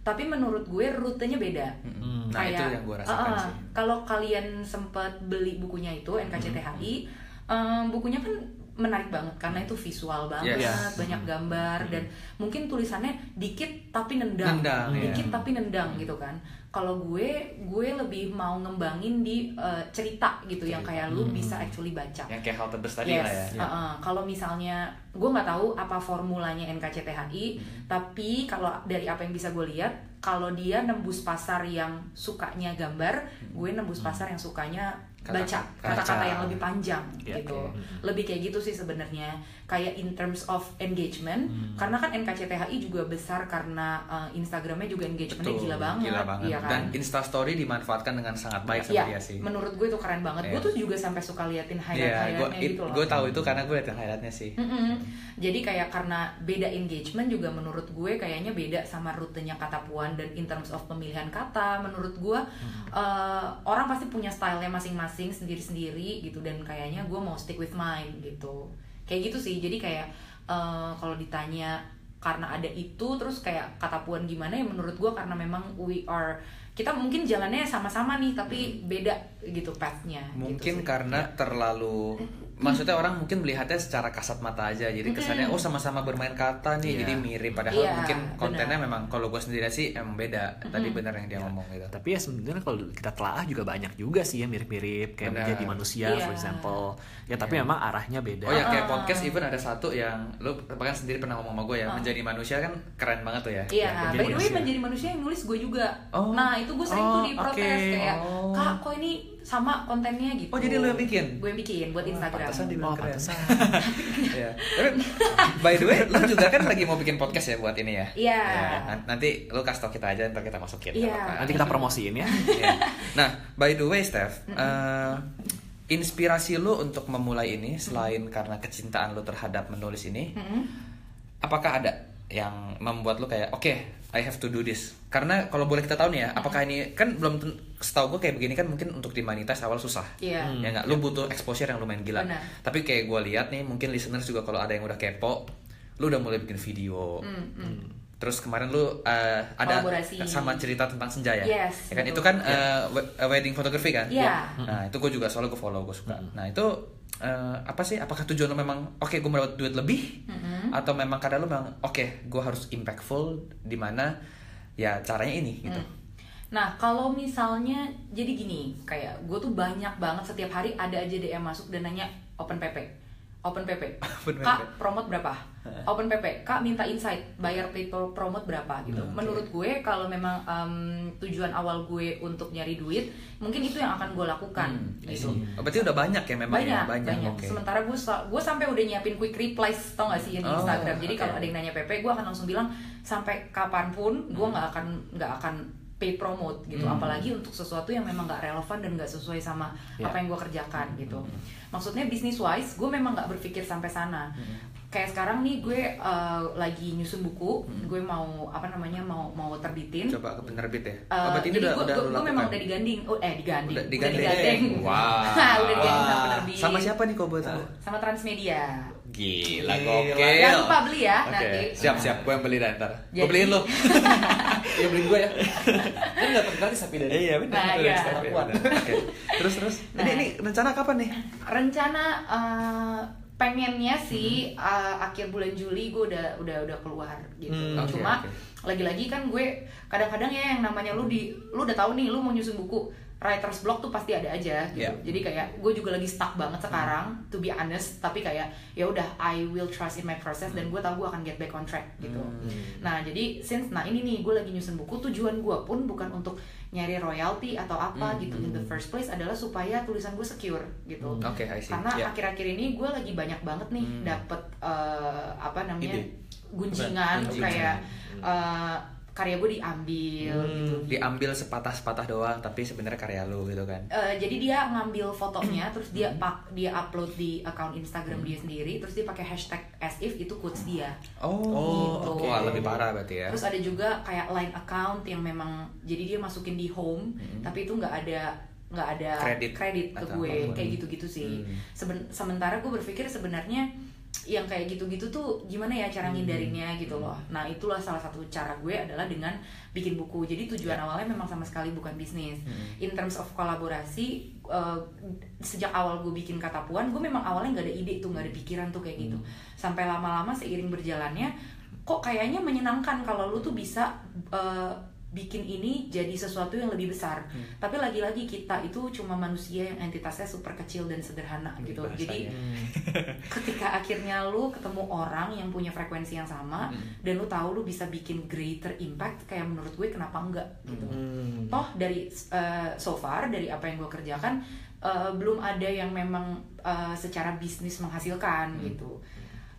Tapi menurut gue rutenya beda. Hmm. Nah, itu Kayak, yang gue rasakan eh, sih. kalau kalian sempat beli bukunya itu NKCTHI em, bukunya kan menarik banget karena itu visual banget Yes. banyak gambar dan mungkin tulisannya dikit tapi nendang, Nendang, dikit iya. tapi nendang gitu kan kalau gue gue lebih mau ngembangin di eh, cerita gitu yang kayak lu bisa actually baca Yang kayak halte bus tadi yes lah ya. uh-uh. kalau misalnya gue nggak tahu apa formulanya NKCTHI Hmm. tapi kalau dari apa yang bisa gue lihat kalau dia nembus pasar yang sukanya gambar gue nembus pasar yang sukanya baca kata-kata yang lebih panjang Ya, gitu oke. lebih kayak gitu sih sebenarnya kayak in terms of engagement karena kan NKCTHI juga besar karena uh, Instagramnya juga engagementnya Betul, gila banget, gila banget. iya kan Dan Instastory dimanfaatkan dengan sangat baik sama Iya, dia sih. menurut gue itu keren banget. Gue Iya. tuh juga sampai suka liatin Iya, highlight-highlightnya gue gitu loh. gue tahu itu karena gue liat highlightnya sih. Mm-mm. Jadi kayak karena beda engagement juga menurut gue kayaknya beda sama rutenya kata puan dan in terms of pemilihan kata menurut gue eh, orang pasti punya stylenya masing-masing sendiri-sendiri gitu dan kayaknya gue mau stick with mine gitu. Kayak gitu sih jadi kayak eh, kalau ditanya karena ada itu terus kayak kata puan gimana ya menurut gue karena memang we are kita mungkin jalannya sama-sama nih tapi beda gitu pathnya gitu Mungkin sih. karena terlalu maksudnya orang mungkin melihatnya secara kasat mata aja jadi kesannya oh sama-sama bermain kata nih Iya. jadi mirip padahal Iya, mungkin kontennya benar. memang kalau gue sendiri sih emang beda tadi benar yang dia ngomong gitu Tapi ya sebenarnya kalau kita telaah juga banyak juga sih ya mirip-mirip kayak Benar. menjadi manusia Iya. for example. Ya tapi memang arahnya beda. Oh ya kayak podcast even ada satu yang lu bahkan sendiri pernah ngomong sama gue ya menjadi manusia kan keren banget tuh ya. Iya, Yang by menjadi the way manusia. menjadi manusia yang nulis gue juga. Oh. Nah itu gue sering Oh, tuh diprotes oke. kayak, Oh. kak kok ini sama kontennya gitu. Oh, jadi lu yang bikin? Gue yang bikin buat Instagram. Pantesan dibilang Oh, keren. pantesan. Iya. Tapi by the way, lu juga kan lagi mau bikin podcast ya buat ini ya? Iya. Ya, nan- nanti lu kasih tau kita aja ntar kita masukin. Iya. Nanti kita promosiin ya. Iya. Nah, by the way, Steph, eh, inspirasi lu untuk memulai ini selain karena kecintaan lu terhadap menulis ini, Mm-mm. apakah ada yang membuat lu kayak oke, I have to do this? Karena kalau boleh kita tahu nih ya, apakah ini kan belum setahu gue kayak begini kan mungkin untuk dimonetize awal susah. Iya. Ya nggak, lu butuh exposure yang lumayan gila. Benar. Tapi kayak gue lihat nih, mungkin listeners juga kalau ada yang udah kepo, lu udah mulai bikin video. Mm, mm. Terus kemarin lu uh, ada Kolaborasi. sama cerita tentang senja ya? Yes, Ya kan betul. itu kan uh, we- uh, wedding photography kan? Iya. Nah itu gue juga soalnya gue follow gue suka. Nah itu uh, apa sih? Apakah tujuan lu memang oke gue mendapat duit lebih? Atau memang kadang lu memang oke gue harus impactful di mana ya caranya ini gitu? Mm. Nah, kalau misalnya jadi gini, kayak gue tuh banyak banget setiap hari ada aja DM masuk dan nanya open PP. Open PP. Open Kak, PP. promote berapa? Open PP. Kak minta insight, bayar people promote berapa gitu. Menurut gue kalau memang em, tujuan awal gue untuk nyari duit, mungkin itu yang akan gue lakukan Hmm, gitu. Oh, berarti udah banyak ya memang banyak ya? banyak, oke. sementara gue gue sampai udah nyiapin quick replies tau gak sih di Oh, Instagram jadi oke. kalau ada yang nanya PP gue akan langsung bilang sampai kapan pun gue nggak akan nggak akan pay promote gitu Hmm. apalagi untuk sesuatu yang memang nggak relevan dan nggak sesuai sama Ya. apa yang gue kerjakan gitu maksudnya bisnis wise gue memang nggak berpikir sampai sana kayak sekarang nih gue uh, lagi nyusun buku gue mau apa namanya mau mau terbitin Coba ke penerbit ya? Uh, berarti ini jadi udah, gue, udah gue, gue memang udah diganding oh eh diganding Udah digandeng. digandeng. Wow. udah digandeng sama Wah. penerbit Sama siapa nih kau buat tahu? sama Transmedia Gila, gokil. Jangan lupa beli ya Oke, nanti. siap siap. Gue yang beli dah ntar. Gue Jadi- beliin lo. Ya beliin gue ya. Kan nggak gratis tapi dari. Iya benar. Nah, iya. Oke. Terus terus. Nah. Ini ini rencana kapan nih? Rencana eh, pengennya Hmm. sih eh, akhir bulan Juli gue udah udah udah keluar gitu. Hmm, oke, Cuma oke. lagi-lagi kan gue kadang-kadang ya yang namanya lu di lu udah tahu nih lu mau nyusun buku writer's block tuh pasti ada aja gitu. Iya. Jadi kayak gue juga lagi stuck banget sekarang to be honest, tapi kayak ya udah I will trust in my process dan gue tahu gue akan get back on track gitu. Hmm. Nah, jadi since nah ini nih gue lagi nyusun buku tujuan gue pun bukan untuk nyari royalti atau apa Hmm. gitu in the first place adalah supaya tulisan gue secure gitu. Hmm, Oke, I see. Karena Ya. akhir-akhir ini gue lagi banyak banget nih Hmm. dapet eh, apa namanya Ide. gunjingan, Gunjingan. kayak eh, karya gue diambil Hmm, gitu. diambil sepatah-sepatah doang tapi sebenarnya karya lu gitu kan. Eh, jadi dia ngambil fotonya terus dia pak dia upload di account Instagram dia sendiri terus dia pakai hashtag as if itu quotes dia Oh, Gitu. oke. Wah, lebih parah berarti ya. terus ada juga kayak line account yang memang jadi dia masukin di home tapi itu nggak ada nggak ada Kredit ke atau gue kayak gitu-gitu sih Hmm. Seben- sementara gue berpikir sebenarnya yang kayak gitu-gitu tuh gimana ya cara ngindarinnya gitu loh. Nah itulah salah satu cara gue adalah dengan bikin buku. Jadi tujuan awalnya memang sama sekali bukan bisnis. In terms of kolaborasi eh, sejak awal gue bikin kata puan gue memang awalnya nggak ada ide tuh nggak ada pikiran tuh kayak gitu. Sampai lama-lama seiring berjalannya kok kayaknya menyenangkan kalau lu tuh bisa eh, bikin ini jadi sesuatu yang lebih besar. Tapi lagi-lagi kita itu cuma manusia yang entitasnya super kecil dan sederhana gitu. jadi ketika akhirnya lu ketemu orang yang punya frekuensi yang sama dan lu tahu lu bisa bikin greater impact kayak menurut gue kenapa enggak gitu. Hmm. toh dari uh, so far dari apa yang gue kerjakan uh, belum ada yang memang uh, secara bisnis menghasilkan gitu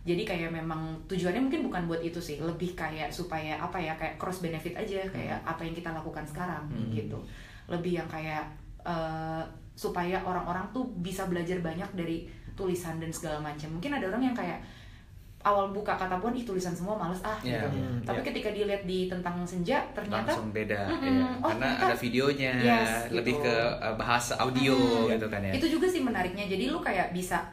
jadi kayak memang tujuannya mungkin bukan buat itu sih lebih kayak supaya apa ya kayak cross benefit aja kayak apa yang kita lakukan sekarang gitu lebih yang kayak uh, supaya orang-orang tuh bisa belajar banyak dari tulisan dan segala macam mungkin ada orang yang kayak awal buka kata pun ih tulisan semua males ah Iya, gitu iya. tapi ketika dilihat di tentang senja ternyata langsung beda Mm-mm. ya. Oh, karena ternyata- ada videonya Yes, lebih gitu. ke uh, bahasa audio Hmm, gitu kan ya Itu juga sih menariknya. Jadi lu kayak bisa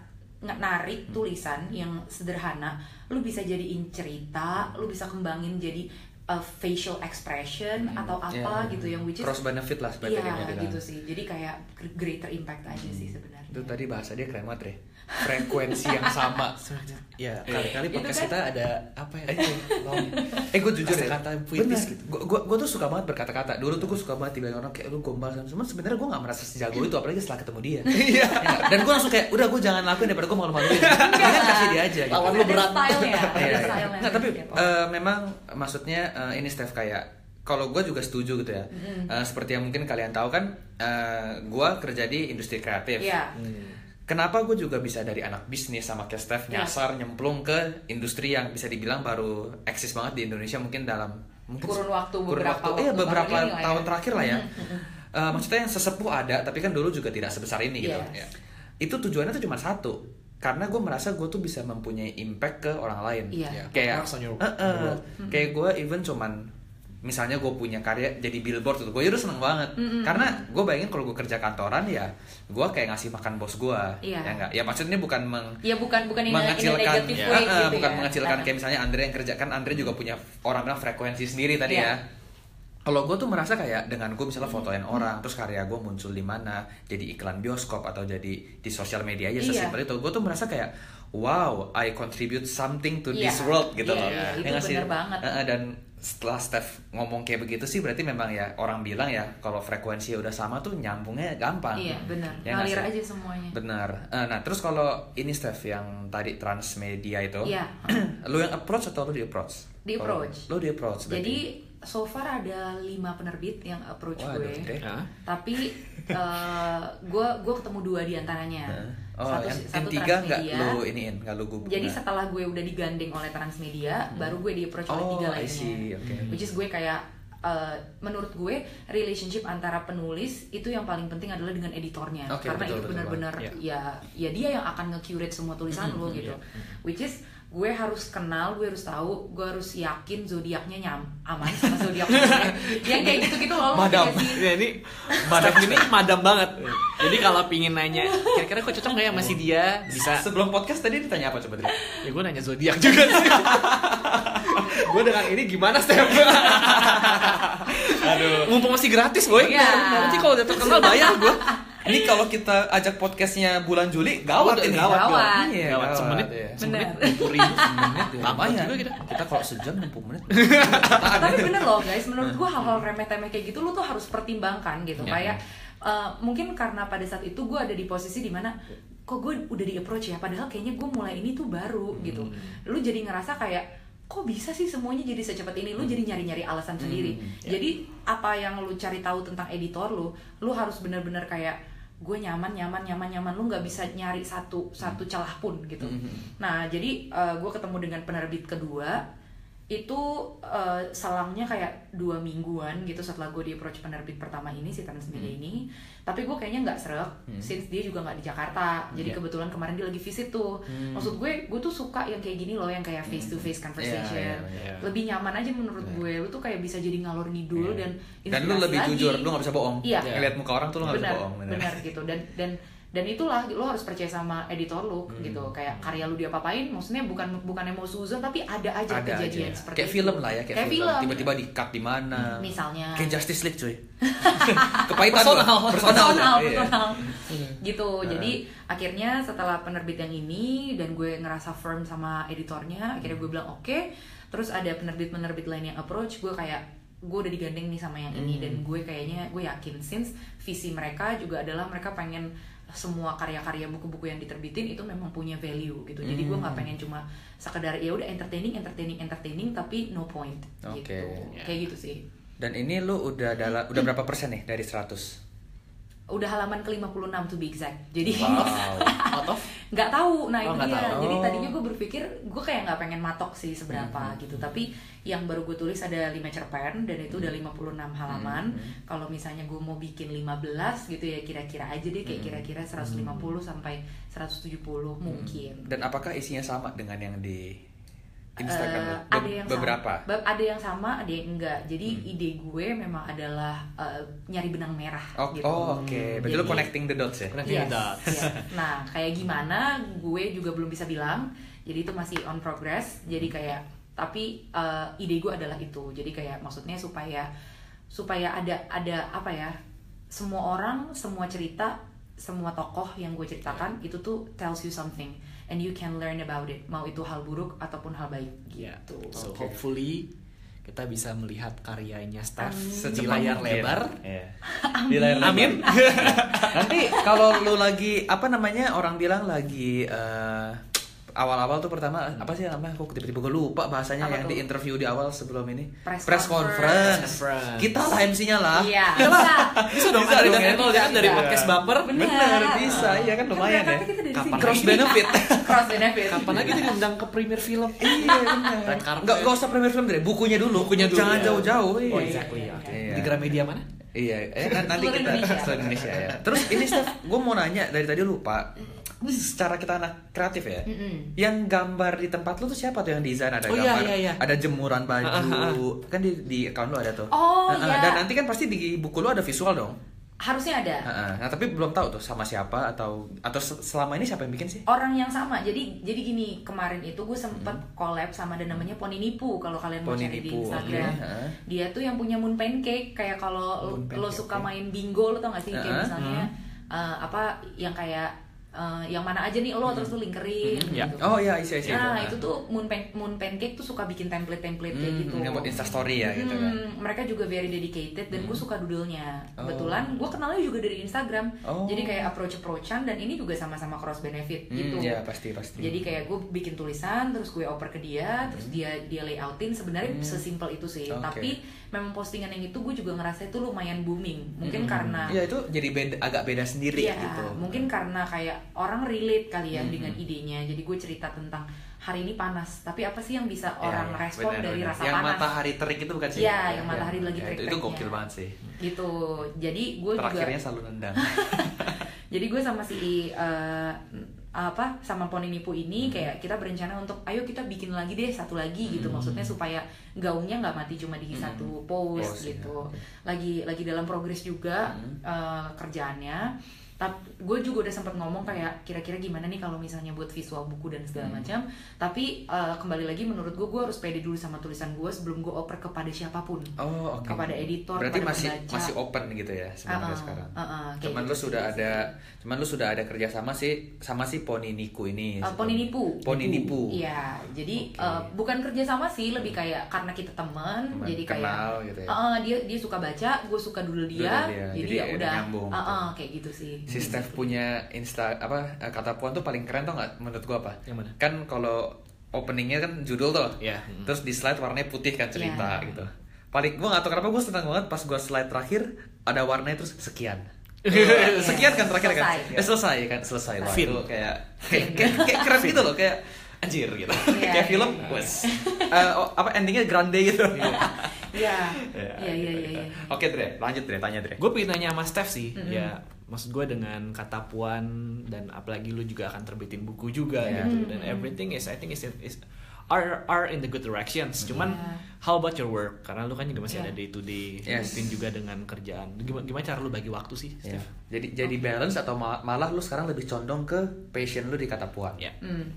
narik tulisan yang sederhana, lu bisa jadiin cerita, lu bisa kembangin jadi uh, facial expression atau apa Ya. gitu yang which is cross benefit lah sebenarnya jadinya gitu sih. Jadi kayak greater impact aja sih sebenarnya. itu tadi bahasa dia keren banget Re. frekuensi yang sama. ya kali-kali podcast kan- kita ada apa ya Eh gue jujur ya, Kata-kata puitis gitu. Gue gue tuh suka banget berkata-kata. Dulu tuh gue suka banget dibilang orang kayak lu gombal kan. Cuman sebenarnya gue gak merasa sejago itu apalagi setelah ketemu dia. Iya. Dan gue langsung kayak udah gue jangan lakuin daripada gue malu-maluin. Jangan kasih dia aja gitu. Lawan lu berat. style-nya, ada Iya, iya. tapi eh, memang maksudnya eh, ini Steph kayak kalau gue juga setuju gitu ya. Eh, seperti yang mungkin kalian tahu kan, eh, gue kerja di industri kreatif. Iya. Kenapa gue juga bisa dari anak bisnis sama kayak Steph Iya. nyasar nyemplung ke industri yang bisa dibilang baru eksis banget di Indonesia mungkin dalam mungkin Kurun waktu kurun beberapa waktu, waktu beberapa tahun ini lah ya. tahun terakhir lah ya. Eh, maksudnya yang sesepuh ada, tapi kan dulu juga tidak sebesar ini gitu. Yes. Ya. Itu tujuannya tuh cuma satu, karena gue merasa gue tuh bisa mempunyai impact ke orang lain. Iya. Kayak, Eh, eh, world. kayak gue even cuman misalnya gue punya karya jadi billboard gitu gue udah seneng banget karena gue bayangin kalau gue kerja kantoran ya gue kayak ngasih makan bos gue Iya. ya enggak ya maksudnya bukan meng Ya bukan bukan in in mengecilkan negative ya, way eh, gitu bukan ya. mengecilkan Nah. kayak misalnya Andre yang kerja kan Andre juga punya orang bilang frekuensi sendiri tadi Iya. ya kalau gue tuh merasa kayak dengan gue misalnya fotoin orang terus karya gue muncul di mana jadi iklan bioskop atau jadi di sosial media aja Iya. sesimpel itu gue tuh merasa kayak wow I contribute something to Iya. this world gitu Iya, loh iya, Ya itu nggak sih? bener banget. Eh, dan setelah Steph ngomong kayak begitu sih berarti memang ya orang bilang ya kalau frekuensi udah sama tuh nyambungnya gampang Iya benar. Ya Ngalir aja semuanya. Benar. Eh, nah, terus kalau ini Steph yang tadi transmedia itu, Iya. lu yang approach atau lu di approach? Di approach. Lu di approach. berarti. Jadi so far ada lima penerbit yang approach Waduh, gue. oke. Ya. Tapi gue gue ketemu dua di antaranya. Oh, yang satu tiga nggak Transmedia. lu iniin, nggak lu. Jadi setelah gue udah digandeng oleh Transmedia, baru gue di approach oleh Oh, tiga I lainnya. see, oke. Which is gue kayak uh, menurut gue relationship antara penulis itu yang paling penting adalah dengan editornya Oke, karena betul, itu benar-benar banget. ya ya dia yang akan nge-curate semua tulisan lo gitu. Which is gue harus kenal, gue harus tahu, gue harus yakin zodiaknya nyam aman sama zodiak gue. yang kayak gitu-gitu loh. lo ngerti Madam. gak sih? Ya, ini madam ini madam banget. Jadi kalau pingin nanya, kira-kira kok cocok nggak ya masih dia bisa? sebelum podcast tadi ditanya apa coba Dri? Ya gue nanya zodiak juga sih. gue dengan ini gimana Steph Aduh. Mumpung masih gratis boy. Iya. Nanti kalau udah terkenal bayar gue. Ini kalau kita ajak podcastnya bulan Juli, gawat Udah, ini. gawat, Gawat. Iya, Gawat, semenit. ya. Ribu semenit ya. Lumayan. juga kita. Kita kalau sejam 60 menit. tapi bener loh guys menurut gua hal-hal remeh-temeh kayak gitu lu tuh harus pertimbangkan gitu Ya. kayak uh, mungkin karena pada saat itu gua ada di posisi di mana kok gue udah di approach ya padahal kayaknya gue mulai ini tuh baru gitu lu jadi ngerasa kayak kok bisa sih semuanya jadi secepat ini? Lu jadi nyari-nyari alasan sendiri. jadi apa yang lu cari tahu tentang editor lu lu harus bener-bener kayak gue nyaman nyaman nyaman nyaman. Lu nggak bisa nyari satu satu celah pun gitu. Nah jadi gue ketemu dengan penerbit kedua itu eh, selangnya kayak dua mingguan gitu setelah gue di approach penerbit pertama ini si Transmedia ini tapi gue kayaknya nggak serak since dia juga nggak di Jakarta jadi Iya. kebetulan kemarin dia lagi visit tuh maksud gue gue tuh suka yang kayak gini loh yang kayak face to face conversation Iya, iya, iya. lebih nyaman aja menurut gue lu tuh kayak bisa jadi ngalor ngidul dan Dan lu lebih lagi. jujur, lu gak bisa bohong. Iya. Ngeliat muka orang tuh lu gak bisa benar bohong. bener. benar gitu dan dan dan itulah lo harus percaya sama editor lu Hmm. gitu kayak karya lu diapa-apain maksudnya bukan bukan mau suzon tapi ada aja Ada kejadian aja. seperti kayak itu. film lah ya, kayak, kayak film. film Tiba-tiba di cut di mana. misalnya Kayak Justice League cuy. Kepahitan Personal. gua. personal Iya. personal Hmm. gitu jadi akhirnya setelah penerbit yang ini dan gue ngerasa firm sama editornya akhirnya gue bilang oke terus ada penerbit penerbit lain yang approach gue kayak gue udah digandeng nih sama yang ini Hmm. dan gue kayaknya gue yakin since visi mereka juga adalah mereka pengen semua karya-karya buku-buku yang diterbitin itu memang punya value gitu jadi gue Hmm. nggak pengen cuma sekedar ya udah entertaining entertaining entertaining tapi no point Oke. gitu kayak gitu sih Dan ini lu udah dalam udah berapa persen nih dari 100? udah halaman ke 56 to be exact jadi Wow. Out of nggak tahu. Nah Oh, itu dia. tahu. jadi Oh. tadinya gue berpikir gue kayak nggak pengen matok sih seberapa gitu. tapi yang baru gue tulis ada 5 cerpen dan itu udah 56 halaman. kalau misalnya gue mau bikin 15 gitu ya kira-kira aja deh kayak kira-kira 150 sampai 170 mungkin. Dan apakah isinya sama dengan yang di Instagram Be- ada yang beberapa. sama. Be- ada yang sama ada yang enggak jadi ide gue memang adalah eh, nyari benang merah Oh, gitu oh, oke. Berarti lu Jadi- connecting the dots ya? Connecting the Yes, dots. yes. Nah, kayak gimana gue juga belum bisa bilang. Jadi itu masih on progress. Jadi kayak tapi uh, ide gue adalah itu. Jadi kayak maksudnya supaya supaya ada ada apa ya? Semua orang, semua cerita semua tokoh yang gue ceritakan itu tuh tells you something and you can learn about it mau itu hal buruk ataupun hal baik Ya, gitu so Oke. hopefully kita bisa melihat karyanya Steph Amin. di layar lebar. Iya. Di layar lebar. Amin. Nanti kalau lu lagi apa namanya orang bilang lagi eh, awal-awal tuh pertama apa sih namanya kok tiba-tiba gue lupa bahasanya Apa yang tuh? di interview di awal sebelum ini Press conference. conference. kita lah MC-nya lah iya bisa Bisa dong Bisa dong, ya. kan dari Bisa. podcast baper. Bener. Bener, bisa. Iya kan lumayan berangkatnya ya. kita Kapan cross benefit cross benefit Kapan lagi diundang ke premier film? iya benar nggak nggak usah premier film deh bukunya dulu Bukunya dulu, jangan ya. jauh-jauh iya. Oh exactly. oke. Iya. Di Gramedia mana? Iya, eh, nan- nanti kita Indonesia. Indonesia ya. Terus ini Steph, gue mau nanya dari tadi lupa. Ini secara kita anak kreatif ya. Mm-mm. Yang gambar di tempat lu tuh siapa tuh yang desain ada Oh, iya, gambar, iya, iya. ada jemuran baju, Ah, ah, kan di di account lu ada tuh. Oh, Ah, ah, iya. Dan nanti kan pasti di buku lu ada visual dong. harusnya ada Ah, ah. Nah tapi belum tahu tuh sama siapa atau atau se- selama ini siapa yang bikin sih? orang yang sama jadi jadi gini kemarin itu gue sempet collab sama ada namanya Poni Nipu kalau kalian mau cari di Instagram ha. dia tuh yang punya moon pancake kayak kalau lo suka main bingo lo tau gak sih kayak misalnya eh, apa yang kayak eh, yang mana aja nih lo terus tuh linkerin Hmm, gitu. Oh iya, isi isi. Nah itu tuh moon, pan- moon pancake tuh suka bikin template-template kayak Hmm, gitu. yang buat instastory ya gitu kan. Hmm, Mereka juga very dedicated dan gue suka doodle-nya. Oh. Kebetulan gue kenalnya juga dari Instagram. Oh. Jadi kayak approach-approachan dan ini juga sama-sama cross benefit Hmm, gitu. ya pasti pasti. Jadi kayak gue bikin tulisan terus gue oper ke dia, terus dia dia layoutin sebenarnya Hmm. sesimpel itu sih. Oke. Tapi memang postingan yang itu gue juga ngerasa itu lumayan booming. Mungkin Hmm. karena Iya itu jadi beda agak beda sendiri Iya, gitu. mungkin karena kayak orang relate kali ya Mhm. dengan idenya. Jadi gue cerita tentang hari ini panas, tapi apa sih yang bisa Iya, orang iya, respon benar, dari benar. rasa yang panas? matahari terik itu bukan sih? Iya, yang matahari lagi Ya, itu, itu terik-teriknya. gokil banget sih. Gitu. Jadi gue juga Terakhirnya selalu nendang. jadi gue sama si eh, apa sama Poni Nipu ini Hmm. kayak kita berencana untuk ayo kita bikin lagi deh satu lagi gitu Hmm. maksudnya supaya gaungnya nggak mati cuma di Hmm. satu post Post, ya, gitu oke. lagi lagi dalam progres juga Hmm. eh, kerjaannya tapi gue juga udah sempat ngomong kayak kira-kira gimana nih kalau misalnya buat visual buku dan segala Hmm. macam tapi eh, kembali lagi menurut gue gue harus pede dulu sama tulisan gue sebelum gue oper kepada siapa pun Oh, oke. kepada editor Berarti kepada masih pembaca. masih open gitu ya sebenarnya Uh-uh, sekarang. uh-uh, kayak cuman gitu lu sudah ada cuman lu sudah ada kerja sama sih sama si Poni Niku ini. Uh. Poni Nipu. Iya, jadi Oke. uh, bukan kerja sama sih, lebih kayak karena kita teman, jadi kayak kenal gitu ya. uh, dia dia suka baca, gue suka dulu dia, Doodle dia, jadi, jadi ya udah, nyambung uh, gitu. uh, kayak gitu sih. Si Steph punya insta apa eh, kata puan tuh paling keren tuh nggak menurut gua apa? Yang mana? Kan kalau openingnya kan judul tuh. Iya. Terus di slide warnanya putih kan cerita Iya. gitu. Paling gua nggak tahu kenapa gua senang banget pas gua slide terakhir ada warnanya terus sekian. Iya. sekian kan terakhir kan? Selesai. Eh, selesai kan selesai lah itu kayak kayak, kayak, kayak keren gitu loh kayak anjir gitu. Iya, kayak iya, film iya. wes. Eh, oh, apa endingnya grande gitu. Iya, iya, iya, iya. iya. Oke Dre, lanjut Dre, tanya Dre. Gue pengen nanya sama Steph sih, Mm-mm. ya maksud gue dengan kata puan dan apalagi lu juga akan terbitin buku juga Iya. gitu dan Mm-mm. everything is I think is is are are in the good directions. Cuman Iya. how about your work? Karena lu kan juga masih Iya. ada day to day Yes. rutin juga dengan kerjaan. Gimana, gimana cara lu bagi waktu sih, Ya. Steph? Jadi jadi balance atau ma- malah lu sekarang lebih condong ke passion lu di kata puan. Ya. Hmm.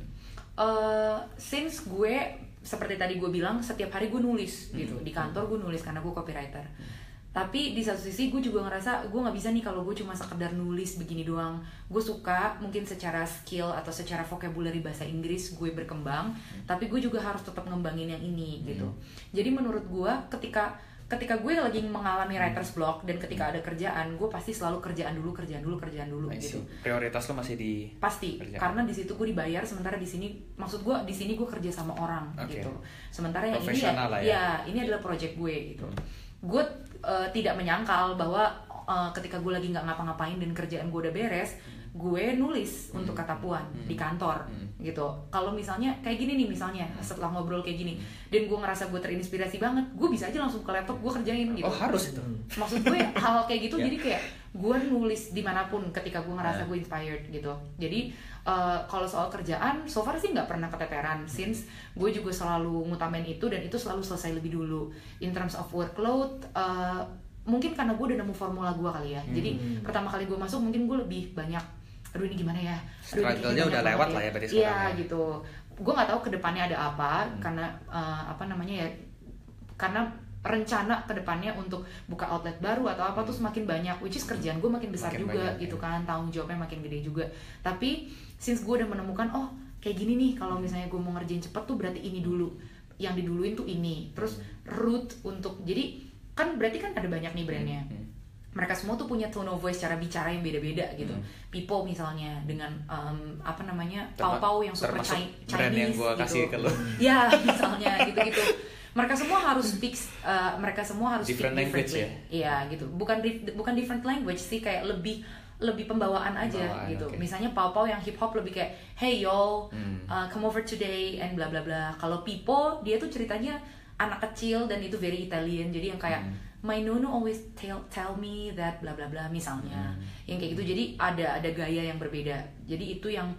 Eh, since gue seperti tadi gue bilang setiap hari gue nulis gitu di kantor gue nulis karena gue copywriter tapi di satu sisi gue juga ngerasa gue nggak bisa nih kalau gue cuma sekedar nulis begini doang. Gue suka mungkin secara skill atau secara vocabulary bahasa Inggris gue berkembang tapi gue juga harus tetap ngembangin yang ini gitu. Jadi menurut gue ketika ketika gue lagi mengalami writer's block dan ketika ada kerjaan gue pasti selalu kerjaan dulu kerjaan dulu kerjaan dulu I gitu. Prioritas lu masih di pasti Kerjaan. karena di situ gue dibayar sementara di sini maksud gue di sini gue kerja sama orang Oke. gitu. Sementara yang ini ya, ya. ya ini adalah project gue gitu. Gue eh, tidak menyangkal bahwa eh, ketika gue lagi nggak ngapa-ngapain dan kerjaan gue udah beres gue nulis Hmm. untuk kata puan Hmm. di kantor Hmm. gitu kalau misalnya kayak gini nih misalnya setelah ngobrol kayak gini dan gue ngerasa gue terinspirasi banget gue bisa aja langsung ke laptop gue kerjain gitu Oh, harus itu. maksud gue hal kayak gitu Ya. jadi kayak gue nulis di mana pun ketika gue ngerasa gue inspired gitu. Jadi eh, kalau soal kerjaan so far sih nggak pernah keteteran. Since gue juga selalu ngutamain itu dan itu selalu selesai lebih dulu. In terms of workload eh, mungkin karena gue udah nemu formula gue kali ya. Jadi Hmm. pertama kali gue masuk mungkin gue lebih banyak aduh ini gimana ya? Struggle-nya udah lewat lah ya berarti iya sekarang ya. gitu. Gue nggak tahu ke depannya ada apa Hmm. karena eh, apa namanya ya karena rencana ke depannya untuk buka outlet baru atau apa tuh semakin banyak which is kerjaan gue makin besar Makin juga banyak, gitu ya. kan tanggung jawabnya makin gede juga tapi since gue udah menemukan oh kayak gini nih kalau misalnya gue mau ngerjain cepet tuh berarti ini dulu yang diduluin tuh ini terus root untuk jadi kan berarti kan ada banyak nih brandnya Hmm. mereka semua tuh punya tone of voice cara bicara yang beda-beda gitu Hmm. Pipo misalnya dengan em, apa namanya pau-pau yang super Chinese brand yang gua gitu. kasih ke lu. ya misalnya gitu-gitu mereka semua harus speak uh, mereka semua harus Different speak language differently. Iya gitu. Bukan bukan different language sih kayak lebih lebih pembawaan aja Pembawaan, gitu. oke. Misalnya Pau Pau yang hip hop lebih kayak hey yo, Hmm. uh, come over today and bla bla bla. Kalau Pipo dia tuh ceritanya anak kecil dan itu very Italian. Jadi yang kayak Hmm. my nono always tell tell me that bla bla bla misalnya. Hmm. Yang kayak gitu. Jadi ada ada gaya yang berbeda. Jadi itu yang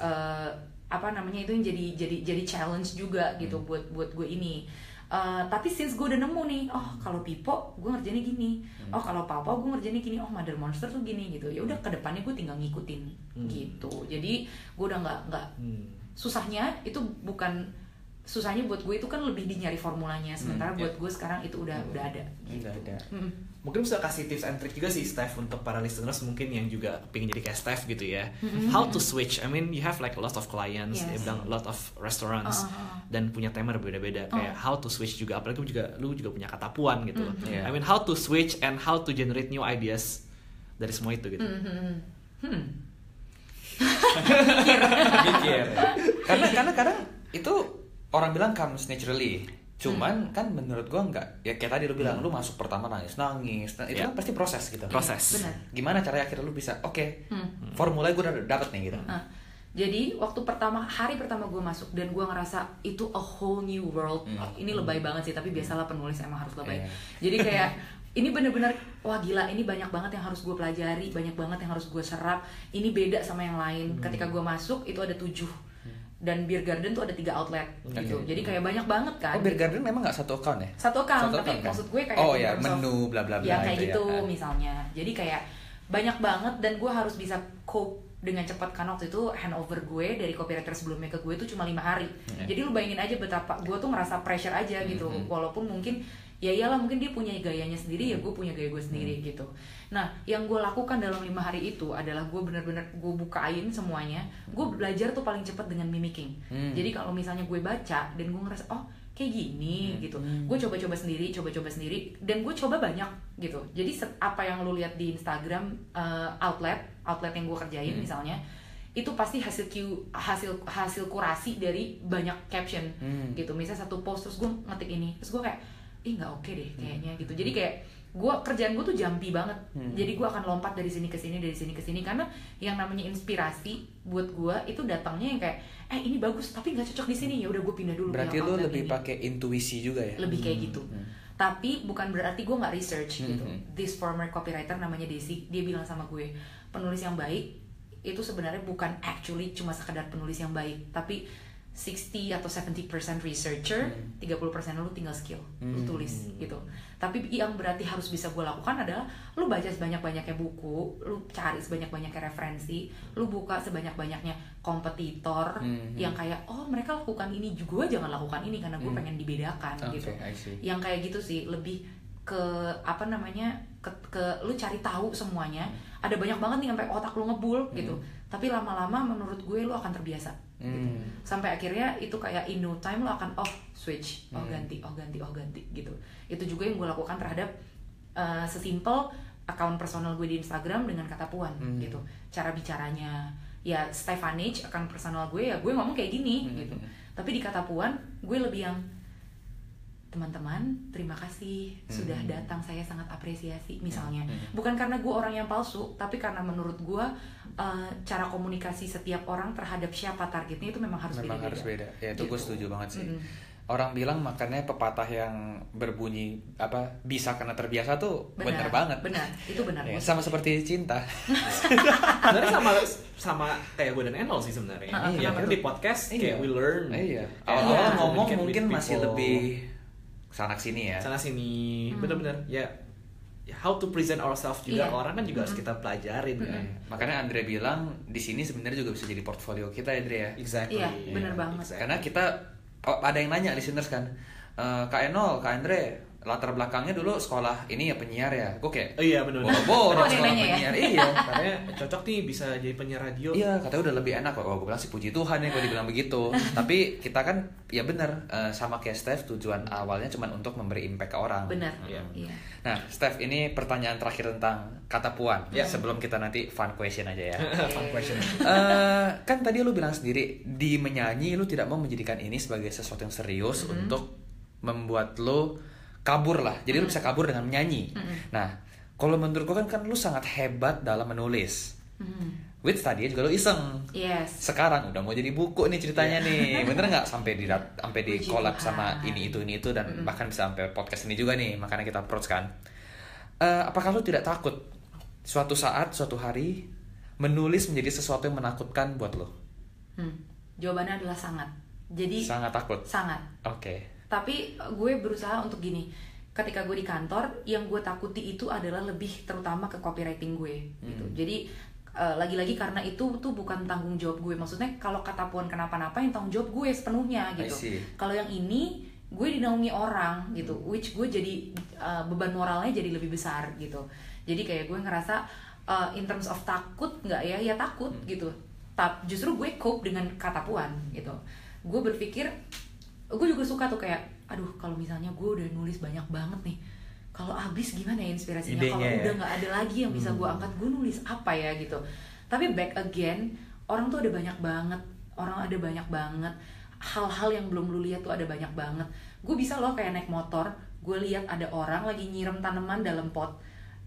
uh, apa namanya itu yang jadi jadi jadi challenge juga gitu buat buat gue ini. Uh, tapi since gue udah nemu nih oh kalau Pipo gue ngerjainnya gini. Oh kalau Papa gue ngerjainnya gini. Oh Mother Monster tuh gini gitu. Ya udah ke depannya gue tinggal ngikutin gitu. Jadi gue udah nggak nggak Hmm. susahnya itu bukan susahnya buat gue itu kan lebih di nyari formulanya. Sementara Hmm, buat gue sekarang itu udah udah ada Udah ada. Mm. Mungkin bisa kasih tips and trick juga sih Steph untuk para listeners mungkin yang juga pengen jadi kayak Steph gitu ya. How to switch? I mean you have like a lot of clients, Yes. dia bilang a lot of restaurants Uh, uh, uh. dan punya tema berbeda-beda kayak how to switch juga apalagi juga lu juga punya kata puan gitu. Iya. I mean how to switch and how to generate new ideas dari semua itu gitu. Hmm, hmm. Mikir. karena karena kadang itu orang bilang comes naturally. Cuman Hmm. kan menurut gua enggak. Ya kayak tadi lu bilang lu masuk pertama nangis nangis. Nah, itu Ya. kan pasti proses gitu. Proses. Benar. Gimana caranya akhirnya lu bisa oke Hmm. formula gue udah dapet nih gitu. Nah, jadi waktu pertama hari pertama gue masuk dan gue ngerasa itu a whole new world. Hmm. Ini lebay banget sih, tapi biasalah penulis emang harus lebay. Iya. Jadi kayak ini bener-bener wah gila ini banyak banget yang harus gue pelajari, banyak banget yang harus gue serap. Ini beda sama yang lain. Hmm. Ketika gue masuk itu ada tujuh dan Beer Garden tuh ada tiga outlet gitu. Oke. Jadi kayak banyak banget kan. Oh, Beer Garden memang nggak satu account ya? satu account, Satu tapi account, kan? maksud gue kayak Oh, ya, menu, bla, bla, bla, ya kayak itu ya, gitu kan. misalnya jadi kayak banyak banget dan gue harus bisa cope dengan cepat kan waktu itu handover gue dari copywriter sebelumnya ke gue itu cuma lima hari Hmm. jadi lu bayangin aja betapa gue tuh ngerasa pressure aja gitu Mhm. walaupun mungkin ya iyalah mungkin dia punya gayanya sendiri ya gue punya gaya gue Hmm. sendiri gitu nah yang gue lakukan dalam lima hari itu adalah gue bener-bener gue bukain semuanya gue belajar tuh paling cepat dengan mimicking Hmm. jadi kalau misalnya gue baca dan gue ngerasa oh kayak gini Hmm. gitu gue coba-coba sendiri coba-coba sendiri dan gue coba banyak gitu jadi set- apa yang lu lihat di Instagram uh, outlet outlet yang gue kerjain Hmm. misalnya itu pasti hasil Q, hasil hasil kurasi dari banyak caption Hmm. gitu misalnya satu post terus gue ngetik ini terus gue kayak ih nggak oke deh Hmm. kayaknya gitu jadi kayak gue kerjaan gue tuh jampi banget Hmm. jadi gue akan lompat dari sini ke sini dari sini ke sini karena yang namanya inspirasi buat gue itu datangnya yang kayak eh ini bagus tapi nggak cocok di sini ya udah gue pindah dulu Berarti outlet lebih pakai intuisi juga ya? lebih kayak gitu Hmm. tapi bukan berarti gue nggak research gitu Mhm. this former copywriter namanya Desi dia bilang sama gue penulis yang baik itu sebenarnya bukan actually cuma sekedar penulis yang baik tapi 60 atau 70% researcher, Hmm. 30% lu tinggal skill, lu Hmm. tulis gitu. Tapi yang berarti harus bisa gue lakukan adalah lu baca sebanyak-banyaknya buku, lu cari sebanyak-banyaknya referensi, lu buka sebanyak-banyaknya kompetitor Hmm. yang kayak oh mereka lakukan ini juga jangan lakukan ini karena gue Hmm. pengen dibedakan Oke, gitu yang kayak gitu sih lebih ke apa namanya ke, ke lu cari tahu semuanya ada banyak banget nih sampai otak lu ngebul gitu tapi lama-lama menurut gue lu akan terbiasa gitu. Hmm. sampai akhirnya itu kayak in no time lu akan oh switch oh Hmm. ganti oh ganti oh ganti gitu itu juga yang gue lakukan terhadap uh, sesimpel akun personal gue di Instagram dengan kata puan Hmm. gitu cara bicaranya ya Stefanich akun personal gue ya gue ngomong kayak gini Hmm. gitu tapi di kata puan gue lebih yang teman-teman terima kasih sudah Hmm. datang saya sangat apresiasi misalnya Hmm. bukan karena gue orang yang palsu tapi karena menurut gue uh, cara komunikasi setiap orang terhadap siapa targetnya itu memang harus Memang beda-beda harus beda. Ya itu gue Gitu. setuju banget sih. Mm-mm. Orang bilang makanya pepatah yang berbunyi apa bisa karena terbiasa tuh bener, banget. benar itu benar Ya, Gue sama seperti cinta. sebenarnya sama sama kayak gue dan Enol sih sebenarnya. Ah, Iya, kenapa karena di podcast Iya. kayak we learn. Iya. Awal-awal Iya. ngomong communicate mungkin masih lebih sana sini ya. sana sini Hmm. bener-bener ya ya, how to present ourselves juga Iya. orang kan juga harus kita pelajarin kan. Ya, Makanya Andre bilang di sini sebenarnya juga bisa jadi portfolio kita ya, Andre ya. Exactly. Iya, bener banget. Exactly. Karena kita oh, ada yang nanya listeners kan, "Eh, Kak Enol, Kak Andre, latar belakangnya dulu sekolah ini ya penyiar ya. Gue kayak Oh iya benar. boro-boro Oh, sekolah ya? penyiar. Iya. Katanya cocok nih bisa jadi penyiar radio. Iya, katanya udah lebih enak kok. Oh, gue bilang sih puji Tuhan ya kalau dibilang begitu. Tapi kita kan ya bener eh, sama kayak Steph tujuan awalnya cuma untuk memberi impact ke orang. benar Iya. iya Nah, Steph ini pertanyaan terakhir tentang kata puan. Ya. Sebelum kita nanti fun question aja ya. Fun question. Eh, kan tadi lu bilang sendiri di menyanyi lu tidak mau menjadikan ini sebagai sesuatu yang serius untuk membuat lu kabur lah. Jadi lu bisa kabur dengan menyanyi. Nah, kalau menurut gua kan kan lu sangat hebat dalam menulis. Mhm. Which tadi juga lu iseng. yes Sekarang udah mau jadi buku nih ceritanya nih. Bener nggak sampai di sampai di collab sama ini itu ini itu dan bahkan bisa sampai podcast ini juga nih. Makanya kita approach kan. Eh, apakah lu tidak takut suatu saat suatu hari menulis menjadi sesuatu yang menakutkan buat lo? Hmm. jawabannya adalah sangat jadi Sangat takut. sangat Oke. Tapi eh, gue berusaha untuk gini. Ketika gue di kantor yang gue takuti itu adalah lebih terutama ke copywriting gue gitu. Hmm. jadi eh, lagi-lagi karena itu tuh bukan tanggung jawab gue. Maksudnya kalau kata puan kenapa-napa yang tanggung jawab gue sepenuhnya gitu. kalau yang ini gue dinaungi orang gitu. Which gue jadi uh, beban moralnya jadi lebih besar gitu. Jadi kayak gue ngerasa uh, in terms of takut nggak ya? Ya takut gitu. Tap, justru gue cope dengan kata puan gitu. Gue berpikir gue juga suka tuh kayak aduh kalau misalnya gue udah nulis banyak banget nih kalau habis gimana ya inspirasinya? Kalau ya. udah nggak ada lagi yang bisa gue angkat gue nulis apa ya? gitu. Tapi back again orang tuh ada banyak banget orang ada banyak banget hal-hal yang belum lu lihat tuh ada banyak banget. Gue bisa loh kayak naik motor gue lihat ada orang lagi nyiram tanaman dalam pot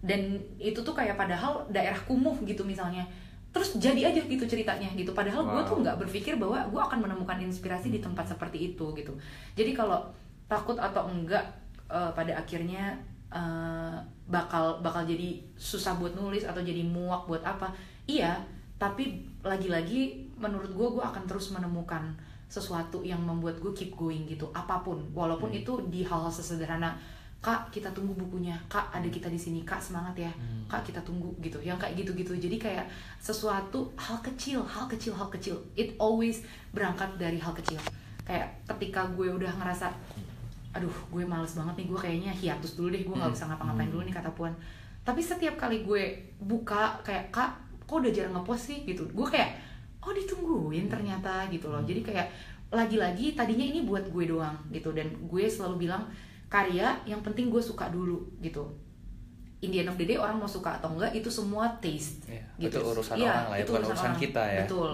dan itu tuh kayak padahal daerah kumuh gitu misalnya terus jadi aja gitu ceritanya gitu. Padahal gue Wow. tuh nggak berpikir bahwa gue akan menemukan inspirasi di tempat seperti itu gitu. Jadi kalau takut atau enggak eh, pada akhirnya eh, bakal bakal jadi susah buat nulis atau jadi muak buat apa iya. Tapi lagi-lagi menurut gue gue akan terus menemukan sesuatu yang membuat gue keep going gitu apa pun. Walaupun itu di hal-hal sesederhana kak kita tunggu bukunya. Kak ada kita di sini. Kak semangat ya. Kak kita tunggu gitu. Yang kayak gitu-gitu. Jadi kayak sesuatu hal kecil hal kecil hal kecil. It always berangkat dari hal kecil. Kayak ketika gue udah ngerasa aduh gue males banget nih. Gue kayaknya hiatus dulu deh. Gue nggak bisa ngapa-ngapain dulu nih kata puan. Tapi setiap kali gue buka kayak kak kok udah jarang ngepost sih? Gitu. Gue kayak oh ditungguin ternyata gitu loh. Jadi kayak lagi-lagi tadinya ini buat gue doang gitu. Dan gue selalu bilang karya yang penting gue suka dulu gitu. In the end of the day orang mau suka atau enggak itu semua taste Iya, gitu. itu urusan Iya, orang lah ya, itu bukan urusan kita ya. betul.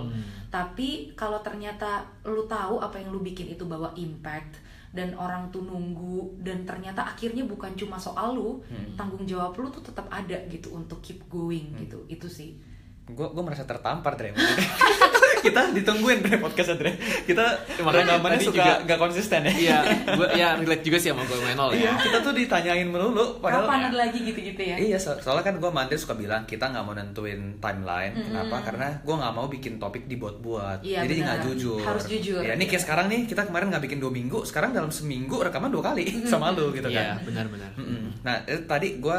Tapi kalau ternyata lu tahu apa yang lu bikin itu bawa impact dan orang tuh nunggu dan ternyata akhirnya bukan cuma soal lu Hmm. tanggung jawab lu tuh tetap ada gitu untuk keep going gitu. Itu sih. Gue gue merasa tertampar Dre. kita ditungguin Dre podcast Dre. Kita Makanya tadi suka juga- nggak konsisten ya. Iya, gue ya relate juga sih sama gue main nol Iya, ya. kita tuh ditanyain melulu padahal kapan ada lagi gitu-gitu ya Iya, so- soalnya kan gue mandir suka bilang kita nggak mau nentuin timeline. Mm-mm. Kenapa? Karena gue nggak mau bikin topik dibuat-buat. Iya, Jadi nggak jujur. Harus jujur. Ya, ini kayak sekarang nih kita kemarin nggak bikin dua minggu, sekarang dalam seminggu rekaman dua kali sama lu gitu Iya, kan. benar-benar. Mm-mm. Nah, eh, tadi gue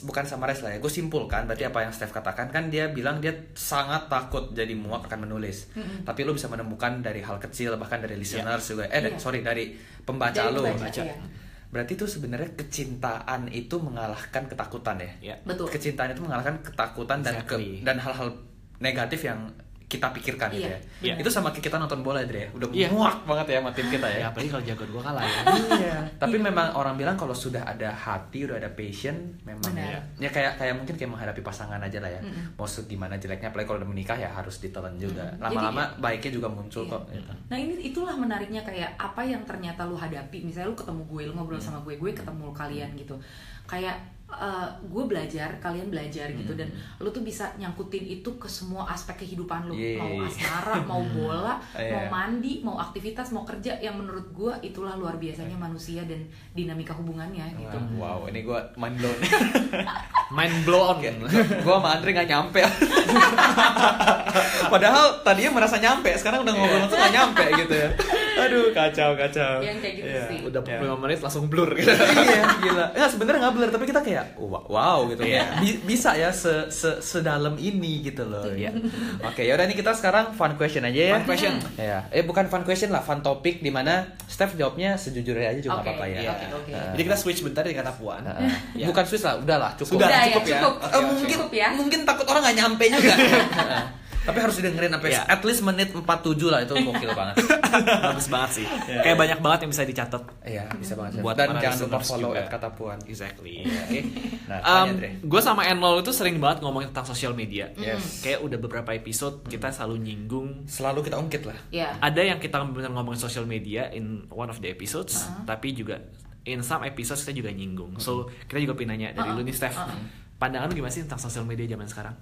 bukan summarize lah ya, gue simpulkan. Berarti apa yang Steph katakan kan dia bilang dia sangat takut jadi muak akan menulis. Tapi lu bisa menemukan dari hal kecil bahkan dari listeners juga. Eh, Iya. sorry dari pembaca Dari lu. pembaca, iya. Berarti itu sebenarnya kecintaan itu mengalahkan ketakutan ya. Iya. betul Kecintaan itu mengalahkan ketakutan dan ke- Exactly. dan hal-hal negatif yang kita pikirkan gitu Iya, ya. iya. Itu sama kayak kita nonton bola Dre. Udah Iya. muak banget ya sama tim kita Ya, ya. apalagi kalau jago gue kalah ya. Iya. Tapi memang orang bilang kalau sudah ada hati, udah ada passion, memang Benar. ya kayak kayak mungkin kayak menghadapi pasangan aja lah ya. Mm-mm. Mau gimana jeleknya, apalagi kalau udah menikah ya harus ditelan juga. Mm. Lama-lama Jadi- baiknya juga muncul Iya. kok. gitu. Nah ini itulah menariknya kayak apa yang ternyata lu hadapi. Misalnya lu ketemu gue, lu ngobrol Hmm. sama gue, gue ketemu kalian gitu. Kayak eh, gue belajar, kalian belajar gitu dan lu tuh bisa nyangkutin itu ke semua aspek kehidupan lu. Yeay. Mau asmara, mau bola, Iya. mau mandi, mau aktivitas, mau kerja. Yang menurut gue itulah luar biasanya manusia dan dinamika hubungannya gitu. Wow, ini gue mind blown. Mind blown. gue sama Andre gak nyampe Padahal tadinya merasa nyampe Sekarang udah ngobrol tuh gak nyampe gitu ya Aduh, kacau, kacau. Yang kayak gitu Iya. sih. Udah Iya. 45 menit langsung blur gitu. iya gila nggak sebenarnya nggak blur tapi kita kayak wow, wow gitu. Bi- bisa ya se, se sedalam ini gitu loh Iya. oke yaudah nih kita sekarang fun question aja ya Fun question. ya eh bukan fun question lah fun topic di mana Steph jawabnya sejujurnya aja juga Oke, apa-apa ya Iya. oke, oke. Nah. Jadi kita switch bentar di kata puan. Ya. bukan Swiss lah udahlah cukup Sudah, Udah ya, cukup ya. cukup. Oke, Eh, oke. mungkin Cukup ya. mungkin takut orang nggak nyampe juga tapi harus didengerin sampai Iya. at least menit 47 lah itu gokil banget Bagus banget sih. Kayak banyak banget yang bisa dicatat. iya bisa banget Buat dan jangan lupa follow juga. at kata puan Exactly. oke nah Um, gue sama Enlol itu sering banget ngomongin tentang sosial media. Yes. Kayak udah beberapa episode kita selalu nyinggung. selalu kita ungkit lah Ya. Ada yang kita benar ngomongin sosial media in one of the episodes, tapi juga in some episodes kita juga nyinggung. So kita juga pengen nanya dari Uh-uh. lu nih Steph, Uh-uh. Pandangan lu gimana sih tentang sosial media zaman sekarang?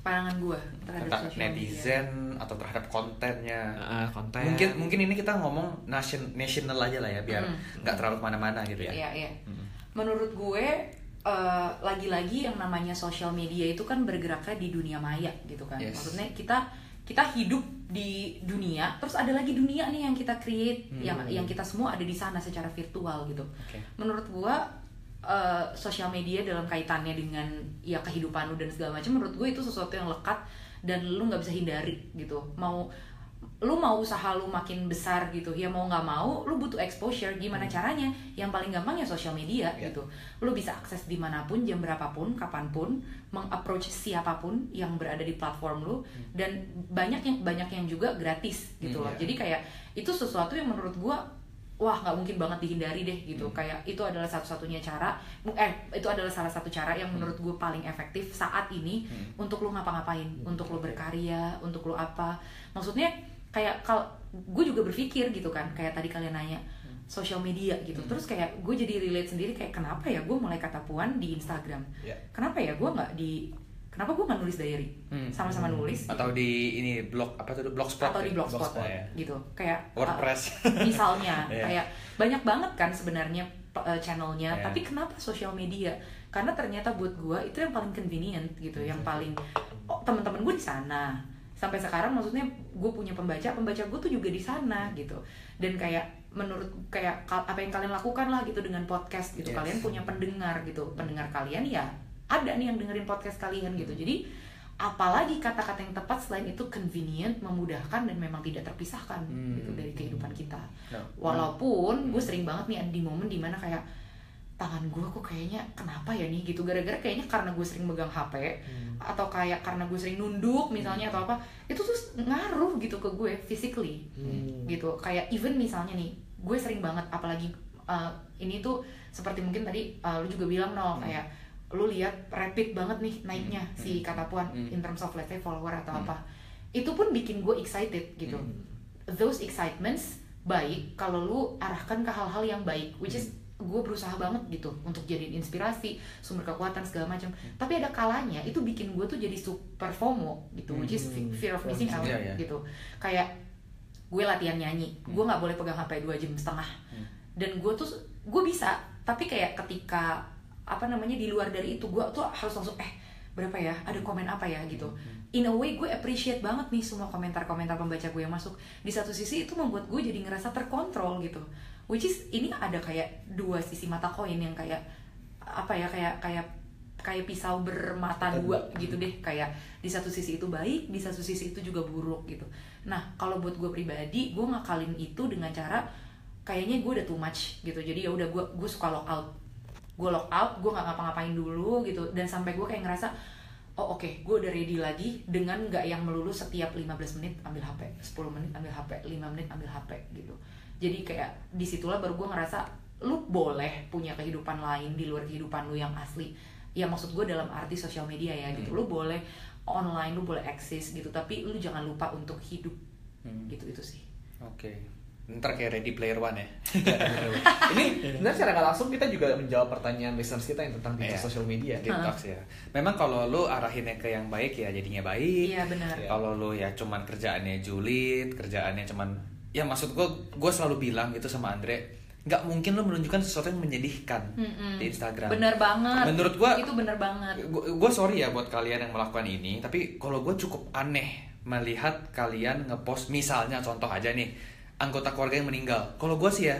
Pandangan gue terhadap tentang sosial media. netizen atau terhadap kontennya Uh, konten. mungkin mungkin ini kita ngomong nation national aja lah ya biar Mm. nggak terlalu ke mana-mana gitu ya Iya, iya. Mm. Menurut gue eh, lagi-lagi yang namanya sosial media itu kan bergeraknya di dunia maya gitu kan. Yes. Maksudnya kita kita hidup di dunia, terus ada lagi dunia nih yang kita create, yang yang kita semua ada di sana secara virtual gitu. Oke. Menurut gue eh, sosial media dalam kaitannya dengan ya kehidupan lu dan segala macam, menurut gue itu sesuatu yang lekat dan lu nggak bisa hindari gitu. Mau lu mau usaha lu makin besar gitu ya mau nggak mau lu butuh exposure gimana caranya yang paling gampang ya sosial media Ya. gitu lu bisa akses di mana pun jam berapapun kapan pun mengapproach siapa pun yang berada di platform lu dan banyak yang banyak yang juga gratis gitu Hmm, loh ya. jadi kayak itu sesuatu yang menurut gua wah nggak mungkin banget dihindari deh gitu. Kayak itu adalah satu-satunya cara eh itu adalah salah satu cara yang menurut gue paling efektif saat ini untuk lu ngapa-ngapain untuk lu berkarya untuk lu apa. Maksudnya kayak kalau gue juga berpikir gitu kan kayak tadi kalian nanya sosial media gitu. Terus kayak gue jadi relate sendiri kayak kenapa ya gue mulai kata puan di Instagram? Ya. kenapa ya gue nggak di kenapa gue nggak nulis diary Hmm. sama-sama nulis atau di ini blog apa tuh blogspot atau di ya? blogspot ya. gitu kayak WordPress. uh, misalnya Iya. kayak banyak banget kan sebenarnya uh, channelnya Iya. tapi kenapa sosial media karena ternyata buat gue itu yang paling convenient gitu yang paling oh, teman-teman gue di sana sampai sekarang maksudnya gue punya pembaca pembaca gue tuh juga di sana gitu dan kayak menurut kayak apa yang kalian lakukan lah gitu dengan podcast gitu Yes. kalian punya pendengar gitu pendengar kalian ya ada nih yang dengerin podcast kalian gitu. Jadi apalagi kata-kata yang tepat selain itu convenient memudahkan dan memang tidak terpisahkan Hmm. gitu dari kehidupan kita. No. walaupun gue sering banget nih ada di momen di mana kayak tangan gue kok kayaknya kenapa ya nih? gitu. Gara-gara kayaknya karena gue sering megang HP atau kayak karena gue sering nunduk misalnya atau apa itu tuh ngaruh gitu ke gue physically gitu. Kayak even misalnya nih gue sering banget apalagi uh, ini tuh seperti mungkin tadi uh, lu juga bilang no kayak lu lihat rapid banget nih naiknya si kata puan Hmm. in terms of let's say follower atau apa. Itu pun bikin gue excited gitu. Those excitements baik kalau lu arahkan ke hal-hal yang baik which is gue berusaha banget gitu untuk jadiin inspirasi sumber kekuatan segala macam. Tapi ada kalanya itu bikin gue tuh jadi super FOMO gitu which is fe- fear of missing out Iya, iya. gitu. Kayak gue latihan nyanyi gue nggak boleh pegang hp dua jam setengah. Dan gue tuh gue bisa tapi kayak ketika apa namanya di luar dari itu gue tuh harus langsung eh berapa ya? Ada komen apa ya? Gitu. In a way gue appreciate banget nih semua komentar-komentar pembaca gue yang masuk. Di satu sisi itu membuat gue jadi ngerasa terkontrol gitu. Which is ini ada kayak dua sisi mata koin yang kayak apa ya kayak kayak kayak pisau bermata dua gitu deh. Kayak di satu sisi itu baik di satu sisi itu juga buruk gitu. Nah kalau buat gue pribadi gue ngakalin itu dengan cara kayaknya gue udah too much gitu. Jadi ya udah gue gue suka lock out gue lock out gue nggak ngapa-ngapain dulu gitu. Dan sampai gue kayak ngerasa oh oke gue udah ready lagi dengan nggak yang melulu setiap 15 menit ambil HP 10 menit ambil HP 5 menit ambil HP gitu. Jadi kayak di situlah baru gue ngerasa lu boleh punya kehidupan lain di luar kehidupan lu yang asli. Ya maksud gue dalam arti sosial media ya gitu. Lu boleh online lu boleh eksis gitu tapi lu jangan lupa untuk hidup. Hmm. gitu itu sih. Oke ntar kayak ready player one ya Ini sebenarnya secara nggak langsung kita juga menjawab pertanyaan listeners kita yang tentang digital Iya. social media. detox ya memang kalau lu arahinnya ke yang baik ya jadinya baik iya benar Iya. kalau lu ya cuman kerjaannya julid kerjaannya cuman ya maksud gue gue selalu bilang gitu sama Andre nggak mungkin lu menunjukkan sesuatu yang menyedihkan Mm-mm. di Instagram bener banget Menurut gua- itu bener banget gue sorry ya buat kalian yang melakukan ini tapi kalau gue cukup aneh melihat kalian ngepost misalnya contoh aja nih anggota keluarga yang meninggal. Kalau gue sih ya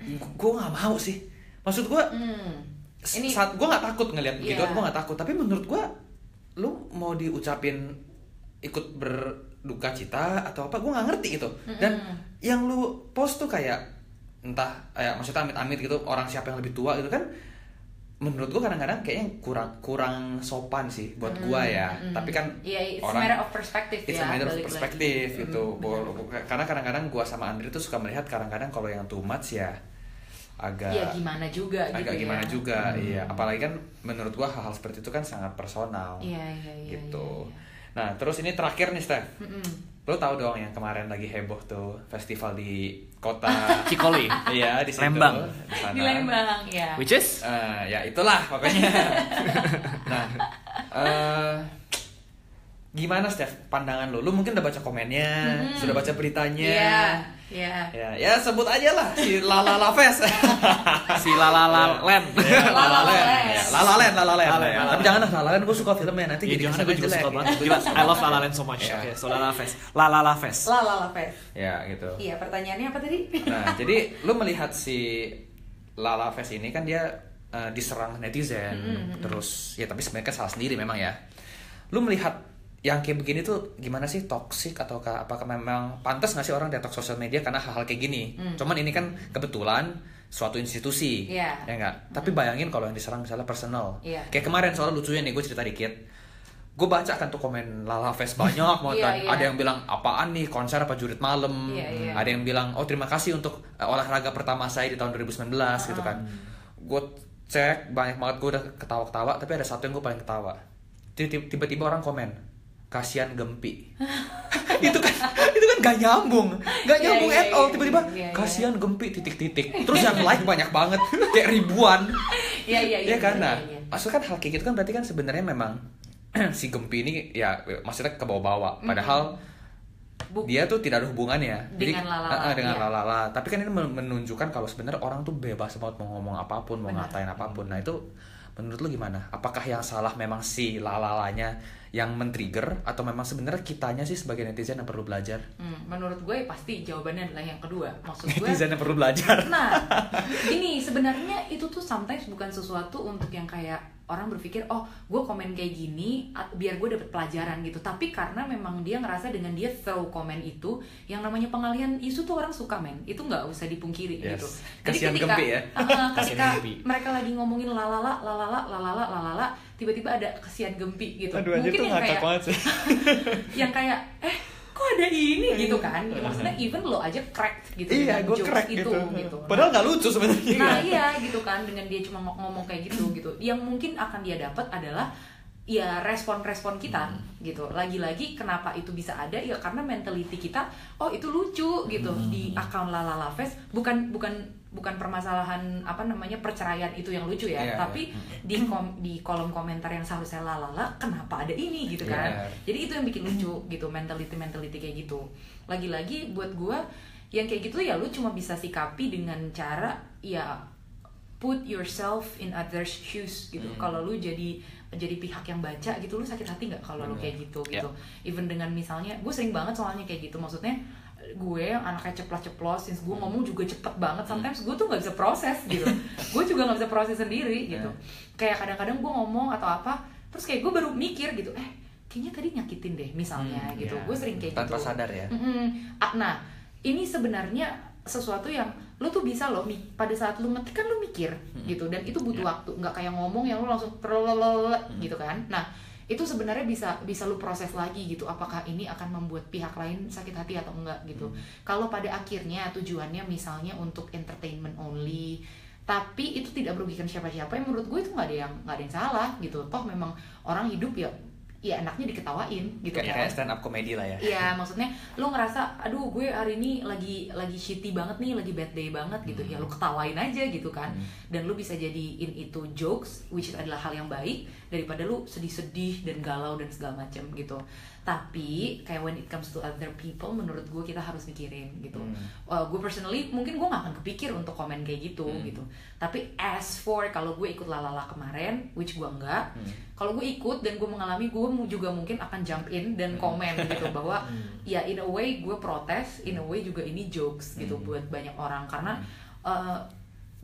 gue nggak mau sih. Maksud gue Hmm. Ini saat gue nggak takut ngelihat begitu Iya. gue nggak takut. Tapi menurut gue lu mau diucapin ikut berduka cita atau apa gue nggak ngerti gitu. Dan yang lu post tuh kayak entah ya maksudnya amit-amit gitu orang siapa yang lebih tua gitu kan menurut gue kadang-kadang kayaknya kurang kurang sopan sih buat gua ya tapi kan Iya, it's orang matter of perspective it's ya, a matter of balik lagi. perspective gitu Bo- karena kadang-kadang gua sama Andri tuh suka melihat kadang-kadang kalau yang too much ya agak Ya gimana juga agak gitu gimana ya. juga iya apalagi kan menurut gua hal-hal seperti itu kan sangat personal Iya, iya, iya. gitu iya, iya. nah terus ini terakhir nih Steph Mm-mm. Lo tahu dong yang kemarin lagi heboh tuh festival di kota Cikoli. iya di situ Lembang. di sana. Di Lembang, ya. Which is Eh, ya itulah pokoknya. nah, eh gimana Steph pandangan lo? Lu mungkin udah baca komennya, Hmm. sudah baca beritanya. Iya, iya. Ya, ya sebut aja lah si Lala Laves. si Lalala Land. Ya, Land. Land. Ya, Lala Land, Lala Land. Lala Ya, Land. Tapi jangan lah Lala Land gue suka filmnya nanti Iya, jadi jangan gue juga jelek. suka banget. Gila, I love Lala Land so much. Oke, so Lala Fest. Lala La Fest. La la la Fest. Ya, gitu. Iya, pertanyaannya apa tadi? Nah, jadi lu melihat si Lala Fest ini kan dia eh, diserang netizen, terus ya tapi sebenarnya kan salah sendiri memang ya. Lu melihat yang kayak begini tuh gimana sih toxic atau apakah memang pantas nggak sih orang detox sosial media karena hal-hal kayak gini? Cuman ini kan kebetulan suatu institusi, Iya. ya nggak? Tapi bayangin kalau yang diserang misalnya personal. Iya. Kayak kemarin soal lucunya nih gue cerita dikit. Gue baca kan tuh komen Lala Fest banyak banget Iya, kan. iya. Ada yang bilang apaan nih konser apa jurit malam. Iya, iya. Ada yang bilang oh terima kasih untuk uh, olahraga pertama saya di tahun 2019 gitu kan. Gue cek banyak banget gue udah ketawa-ketawa tapi ada satu yang gue paling ketawa. Tiba- Tiba-tiba orang komen kasihan Gempi. itu kan itu kan gak nyambung, gak Iya, nyambung iya, at all iya, tiba-tiba iya, iya. kasihan Gempi titik-titik. Terus yang like banyak banget kayak ribuan. Iya, iya, iya. Iya kan? Nah, maksudnya kan hal kayak gitu kan berarti kan sebenarnya memang si Gempi ini ya maksudnya ke bawah-bawah. Padahal Bu- dia tuh tidak ada hubungannya Dengan lalala, Eh, eh, dengan iya. lalala. Tapi kan ini men- menunjukkan kalau sebenarnya orang tuh bebas banget mau ngomong apa pun, mau Benar. ngatain apa pun. Nah itu menurut lu gimana? Apakah yang salah memang si lalalanya yang men-trigger atau memang sebenarnya kitanya sih sebagai netizen yang perlu belajar? Hmm, menurut gue pasti jawabannya adalah yang kedua. Maksud gue Netizen yang perlu belajar. Nah, gini sebenarnya itu tuh sometimes bukan sesuatu untuk yang kayak orang berpikir oh gue komen kayak gini biar gue dapet pelajaran gitu tapi karena memang dia ngerasa dengan dia throw komen itu yang namanya pengalihan isu tuh orang suka men itu nggak usah dipungkiri Yes. gitu Kasihan ketika Gempi ya. uh, Kasihan ketika mereka lagi ngomongin lalala lalala lalala lalala tiba-tiba ada kesian gempi gitu Aduh, mungkin yang kayak yang kayak eh kok ada ini gitu kan gitu. maksudnya even lo aja crack gitu iya, dengan jokes crack itu gitu. gitu Padahal nggak lucu sebenarnya. Nah iya gitu kan dengan dia cuma ngo- ngomong kayak gitu gitu. Yang mungkin akan dia dapat adalah ya respon-respon kita gitu. Lagi-lagi kenapa itu bisa ada ya karena mentality kita oh itu lucu gitu di akun Lalala Fest bukan bukan bukan permasalahan apa namanya perceraian itu yang lucu ya, Iya, tapi di kom- di kolom komentar yang seharusnya lalala kenapa ada ini gitu kan. Iya. Jadi itu yang bikin lucu gitu mentality mentality kayak gitu. Lagi-lagi buat gua yang kayak gitu ya lu cuma bisa sikapi dengan cara ya put yourself in others shoes gitu. Kalau lu jadi jadi pihak yang baca gitu lu sakit hati nggak kalau lu kayak gitu Ya. gitu. Even dengan misalnya gue sering banget soalnya kayak gitu maksudnya gue yang anaknya ceplos-ceplos, since gue ngomong juga cepet banget, sometimes gue tuh nggak bisa proses gitu. gue juga nggak bisa proses sendiri gitu. Kayak kadang-kadang gue ngomong atau apa, terus kayak gue baru mikir gitu, eh kayaknya tadi nyakitin deh misalnya Hmm, gitu. iya. Gue sering kayak Tanpa gitu. sadar ya. Mm-mm. Ah, Nah, ini sebenarnya sesuatu yang lo tuh bisa lo mi- pada saat lo ngetik kan lo mikir gitu. Dan itu butuh waktu. Nggak kayak ngomong yang lo langsung terlelele gitu kan. Nah itu sebenarnya bisa bisa lo proses lagi gitu. Apakah ini akan membuat pihak lain sakit hati atau enggak gitu. Kalau pada akhirnya tujuannya misalnya untuk entertainment only tapi itu tidak merugikan siapa-siapa yang menurut gue itu nggak ada yang nggak ada yang salah gitu. Toh memang orang hidup ya ya enaknya diketawain gitu Kayak, kan kayak stand up komedi lah ya. Iya, maksudnya lo ngerasa, aduh gue hari ini lagi lagi shitty banget nih, lagi bad day banget gitu. Ya lo ketawain aja gitu kan. Dan lo bisa jadiin itu jokes, which adalah hal yang baik daripada lo sedih-sedih dan galau dan segala macam gitu. Tapi kayak when it comes to other people, menurut gue kita harus mikirin gitu. Uh, gue personally mungkin gue gak akan kepikir untuk komen kayak gitu gitu. Tapi as for kalau gue ikut lalala kemarin, which gue enggak, kalau gue ikut dan gue mengalami gue juga mungkin akan jump in dan komen gitu bahwa ya in a way gue protes in a way juga ini jokes gitu buat banyak orang. Karena uh,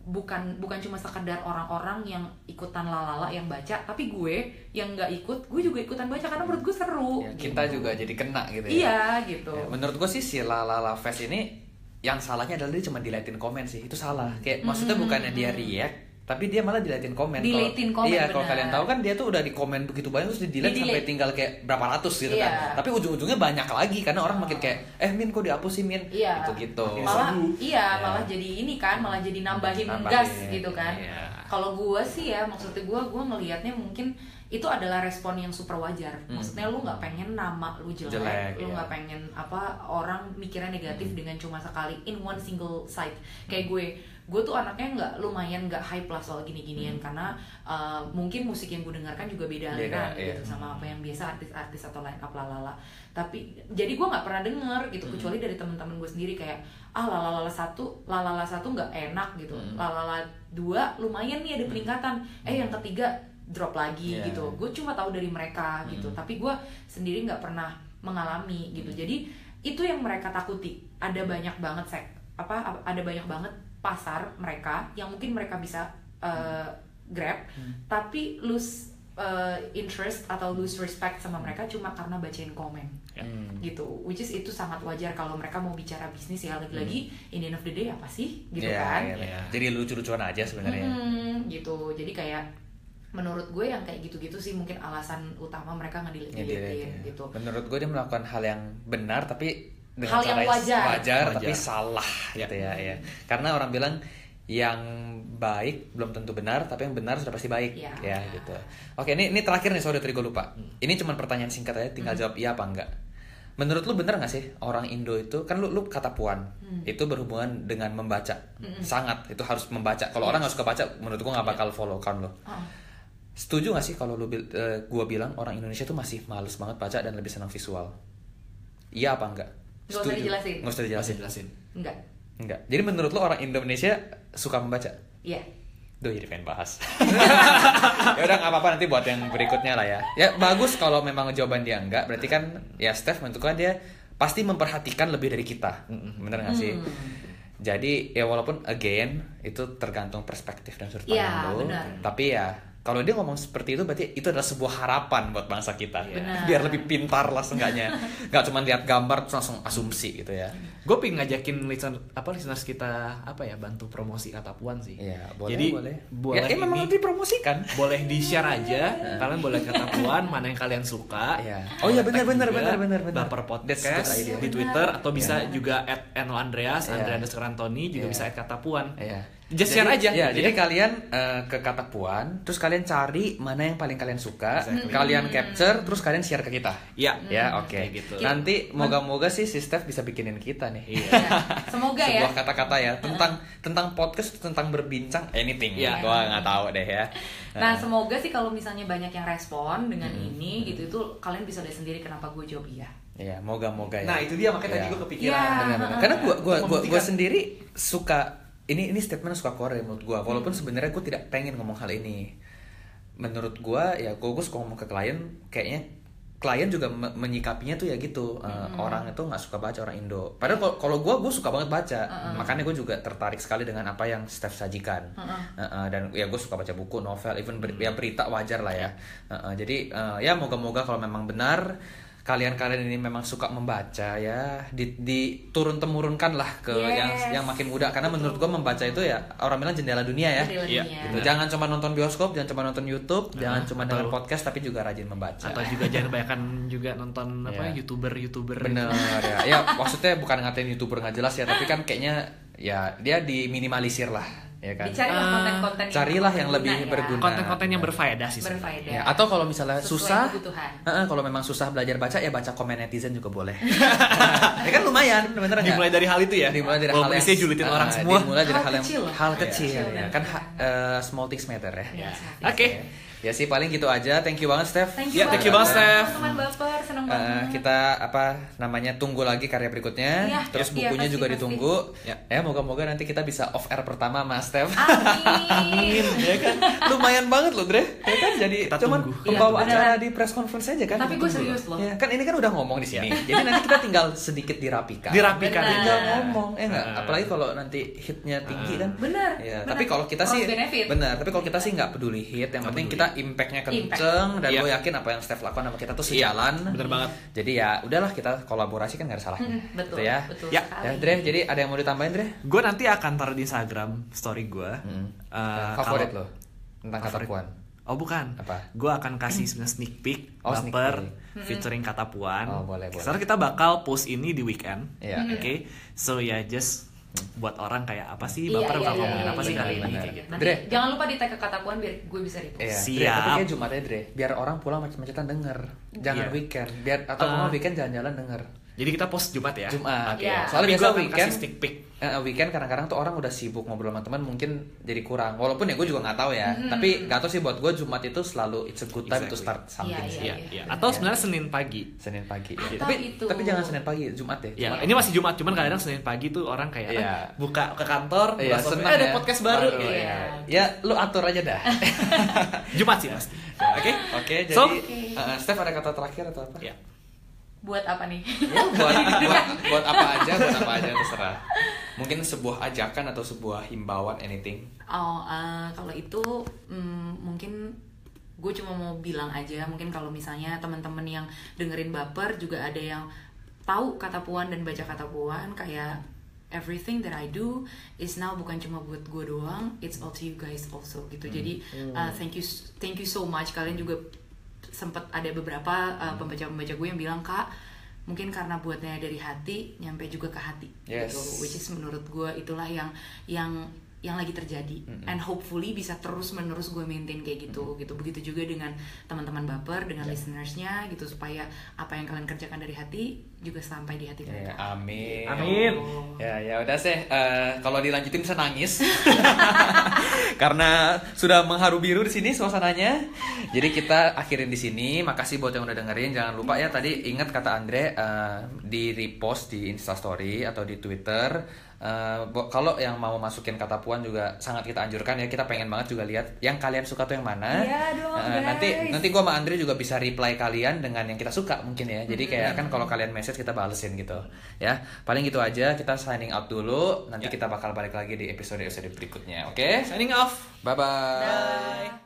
bukan bukan cuma sekedar orang-orang yang ikutan lalala yang baca tapi gue yang nggak ikut gue juga ikutan baca karena menurut gue seru Ya, gitu. kita juga jadi kena gitu ya. iya gitu Ya, menurut gue sih si Lalala Fest ini yang salahnya adalah dia cuma diliatin komen sih itu salah kayak maksudnya bukannya dia react tapi dia malah diliatin komen Diliatin komen, iya kalau kalian tahu kan dia tuh udah di komen begitu banyak terus di delete Di-delete. sampai tinggal kayak berapa ratus gitu Iya. kan tapi ujung-ujungnya banyak lagi karena orang makin kayak eh min kok dihapus sih min Iya. gitu gitu malah iya Ya. malah jadi ini kan malah jadi nambahin, Nambahin, gas gitu kan iya. kalau gue sih ya maksudnya gue gue ngelihatnya mungkin itu adalah respon yang super wajar maksudnya lu nggak pengen nama lu jelek, Hmm. Jelek, lu iya. nggak pengen apa orang mikirnya negatif dengan cuma sekali in one single site kayak gue gue tuh anaknya nggak lumayan nggak hype lah soal gini-ginian karena uh, mungkin musik yang gue dengarkan juga beda aliran iya. gitu sama apa yang biasa artis-artis atau line up lalala tapi jadi gue nggak pernah denger gitu kecuali dari teman-teman gue sendiri kayak ah lalala satu lalala satu nggak enak gitu. Lalala dua lumayan nih ada peningkatan. Eh yang ketiga drop lagi Iya. gitu. Gue cuma tahu dari mereka gitu. Tapi gue sendiri nggak pernah mengalami gitu. Jadi itu yang mereka takuti. Ada banyak banget sek apa ada banyak banget pasar mereka yang mungkin mereka bisa uh, grab tapi lose uh, interest atau lose respect sama mereka cuma karena bacain komen. Hmm. gitu. Which is itu sangat wajar kalau mereka mau bicara bisnis ya. Lagi-lagi in the end of the day apa sih? Gitu Iya, kan? iya, iya. jadi lucu-lucuan aja sebenarnya. Hmm, gitu. Jadi kayak menurut gue yang kayak gitu-gitu sih mungkin alasan utama mereka ngedilitin ya. gitu. Menurut gue dia melakukan hal yang benar tapi dengan Hal yang cara wajar. wajar, tapi Wajar. salah gitu ya, ya. Karena orang bilang yang baik belum tentu benar tapi yang benar sudah pasti baik Ya. ya gitu. Oke ini ini terakhir nih sorry tadi gue lupa. Ini cuma pertanyaan singkat aja tinggal jawab iya apa enggak. Menurut lu bener gak sih orang Indo itu kan lu lu kata puan itu berhubungan dengan membaca. Sangat itu harus membaca. Kalau orang nggak suka baca menurut gua nggak bakal follow account lo Oh. Setuju gak sih kalau lu eh, gua bilang orang Indonesia tuh masih males banget baca dan lebih senang visual? Iya apa enggak? Nggak usah dijelasin. Nggak usah dijelasin. jelasin enggak Enggak. Jadi menurut lu orang Indonesia suka membaca? iya Duh jadi pengen bahas. ya udah nggak apa-apa nanti buat yang berikutnya lah ya. Ya bagus kalau memang jawaban dia enggak, berarti kan ya Steph menentukan dia pasti memperhatikan lebih dari kita. Bener gak sih? Jadi ya walaupun again itu tergantung perspektif dan sudut Iya, pandang lo. benar. Tapi ya kalau dia ngomong seperti itu berarti itu adalah sebuah harapan buat bangsa kita. Benar. Biar lebih pintar lah seenggaknya. Nggak cuma lihat gambar terus langsung asumsi gitu ya. gue pengen ngajakin listener apa listeners kita apa ya bantu promosi kata puan sih Iya, boleh jadi boleh. boleh ya, eh, memang ini- harus dipromosikan. boleh di share aja kalian boleh kata puan mana yang kalian suka Iya. Oh iya, benar, benar, benar, benar, benar. Baper podcast di Twitter atau bisa juga at Andreas Iya. Andreas Antoni juga Iya. bisa at kata puan Iya. Just share aja. Ya, Iya. jadi kalian eh, ke kata puan, terus kalian cari mana yang paling kalian suka, Exactly. kalian capture, terus kalian share ke kita. Iya. Ya, oke. Kayak gitu. Nanti moga-moga sih si Steph bisa bikinin kita nih. Iya. Ya, semoga ya Sebuah kata-kata ya tentang tentang podcast tentang berbincang anything. Iya. Gua nggak tahu deh ya. Nah, semoga sih kalau misalnya banyak yang respon dengan ini gitu itu kalian bisa lihat sendiri kenapa gue jawab iya. Iya, moga-moga ya. nah itu dia makanya Iya. tadi gue kepikiran Iya. Benar-benar. Karena gua gua gua, gua sendiri suka ini ini statement suka Korea menurut gua. Walaupun sebenarnya gua tidak pengen ngomong hal ini. Menurut gua ya gua, gua suka ngomong ke klien kayaknya klien juga me- menyikapinya tuh ya gitu. Eh, orang itu nggak suka baca orang Indo. Padahal kalau- gue gue suka banget baca. Makanya gue juga tertarik sekali dengan apa yang Steph sajikan. Eh, eh, dan ya gue suka baca buku novel even ber- ya berita wajar lah ya. Eh, eh, jadi eh, ya moga-moga kalau memang benar kalian-kalian ini memang suka membaca ya. Di, diturun temurunkan lah ke yang Yes. yang makin muda. Karena menurut gue membaca itu ya orang bilang jendela dunia ya. Jendela Iya, dunia. Gitu. jangan cuma nonton bioskop jangan cuma nonton YouTube jangan cuma dengar podcast tapi juga rajin membaca. atau juga jangan kebanyakan juga nonton apa Iya. youtuber youtuber. Bener ya. Ya maksudnya bukan ngatain youtuber nggak jelas ya tapi kan kayaknya ya dia diminimalisir lah ya kan Dicarilah Ah, konten-konten carilah yang lebih ya. berguna. konten-konten yang berfaedah sih berfaedah. ya atau kalau misalnya Sesuai susah kebutuhan. Heeh, kalau memang susah belajar baca ya baca komen netizen juga boleh ya kan lumayan bener nggak dimulai dari hal itu ya dimulai dari Walaupun hal yang julitin Ah, orang semua dimulai dari Hal hal, yang kecil. hal Iya, kecil kecil ya dan kan eh, small things matter ya Ya. oke Ya sih paling gitu aja. Thank you banget Steph. Thank Ya, you thank you banget, Steph. Teman baper, seneng Eh, banget. kita apa namanya tunggu lagi karya berikutnya. Iya, Terus iya, bukunya pasti, juga pasti. ditunggu. Ya. Ya, moga-moga nanti kita bisa off air pertama Mas Steph. Amin. ya kan? Lumayan banget loh, Dre. Ya kan jadi Kita cuman tunggu. pembawa Iya, acara di press conference aja kan. Tapi gue serius loh. Ya, kan ini kan udah ngomong di sini. jadi nanti kita tinggal sedikit dirapikan. Dirapikan. Benar. tinggal ngomong eh enggak Ah. apalagi kalau nanti hitnya tinggi kan Benar, ya tapi kalau kita sih benefit. benar tapi kalau kita sih nggak peduli hit yang penting peduli. kita impactnya Impact. kenceng dan Iya. gue yakin apa yang Steph lakukan sama kita tuh Iya, sejalan bener banget. jadi ya udahlah kita kolaborasi kan nggak ada salahnya Mm, betul, Gitu ya betul Ya. sekali. ya Dre jadi ada yang mau ditambahin Dre Gue nanti akan taruh di Instagram story gue. Hmm. Eh, favorit kalau- lo tentang kata puan Oh bukan. Apa? Gue akan kasih sebenarnya sneak peek Oh, sneak baper peek. featuring kata puan. Oh, boleh, boleh. Sekarang kita bakal post ini di weekend. Iya, Oke. So ya just buat orang kayak apa sih Iya, baper iya, bakal iya, ngomongin iya, apa sih iya, kali iya, ini kayak gitu. Nanti Dre. jangan lupa di tag ke kata puan biar gue bisa repost. Iya, Dre, Siap. tapi kayak Jumat aja Dre, biar orang pulang macet-macetan denger. Jangan Iya. weekend, biar atau kalau weekend jalan-jalan denger. Jadi kita post Jumat ya. Jumat. Oke. Iya. Soalnya Tapi biasa weekend peek. Eh, weekend kadang-kadang tuh orang udah sibuk ngobrol sama teman mungkin jadi kurang. Walaupun ya gue juga nggak tahu ya. Tapi nggak tahu sih buat gue Jumat itu selalu it's a good time to Exactly. start something. Iya, sih. Iya, iya. iya. Atau sebenarnya Senin pagi. Senin pagi. Atau tapi itu. tapi jangan Senin pagi, Jumat ya. Jumat. ini masih Jumat, cuman kadang Senin pagi tuh orang kayak Iya. "Ah, buka ke kantor, Iya, buka sosmed, senang "Eh, ada ya. podcast baru. Baru, Iya. ya. Ya, lu atur aja dah. Jumat sih pasti. Oke? Oke, jadi So- eh, Steph ada kata terakhir atau apa? Ya. Buat apa nih? Ya, buat, buat buat apa aja, buat apa aja terserah. Mungkin sebuah ajakan atau sebuah himbauan anything. Oh, eh, kalau itu mm, mungkin gue cuma mau bilang aja, mungkin kalau misalnya teman-teman yang dengerin baper juga ada yang tahu kata puan dan baca kata puan kayak everything that I do is now bukan cuma buat gue doang, it's all to you guys also gitu. Jadi uh, thank you thank you so much kalian juga sempat ada beberapa uh, pembaca-pembaca gue yang bilang kak mungkin karena buatnya dari hati nyampe juga ke hati. Yes. gitu which is menurut gue itulah yang yang yang lagi terjadi and hopefully bisa terus menerus gue maintain kayak gitu gitu begitu juga dengan teman-teman baper dengan listenersnya gitu supaya apa yang kalian kerjakan dari hati juga sampai di hati Ya, mereka amin. Amin. Ya, ya udah sih. Eh, kalau dilanjutin bisa nangis. Karena sudah mengharu biru di sini suasananya. Jadi kita akhirin di sini. Makasih buat yang udah dengerin. Jangan lupa ya tadi ingat kata Andre eh, di repost di Insta Story atau di Twitter. Bo- kalau yang mau masukin kata puan juga sangat kita anjurkan ya. Kita pengen banget juga lihat yang kalian suka tuh yang mana. Iya dong, Eh, nanti guys. nanti gua sama Andre juga bisa reply kalian dengan yang kita suka mungkin ya. Jadi kayak kan kalau kalian message kita balesin gitu. Ya, paling gitu aja. Kita signing out dulu. Nanti Ya. kita bakal balik lagi di episode episode berikutnya. Oke? Signing off. Bye bye. Dah.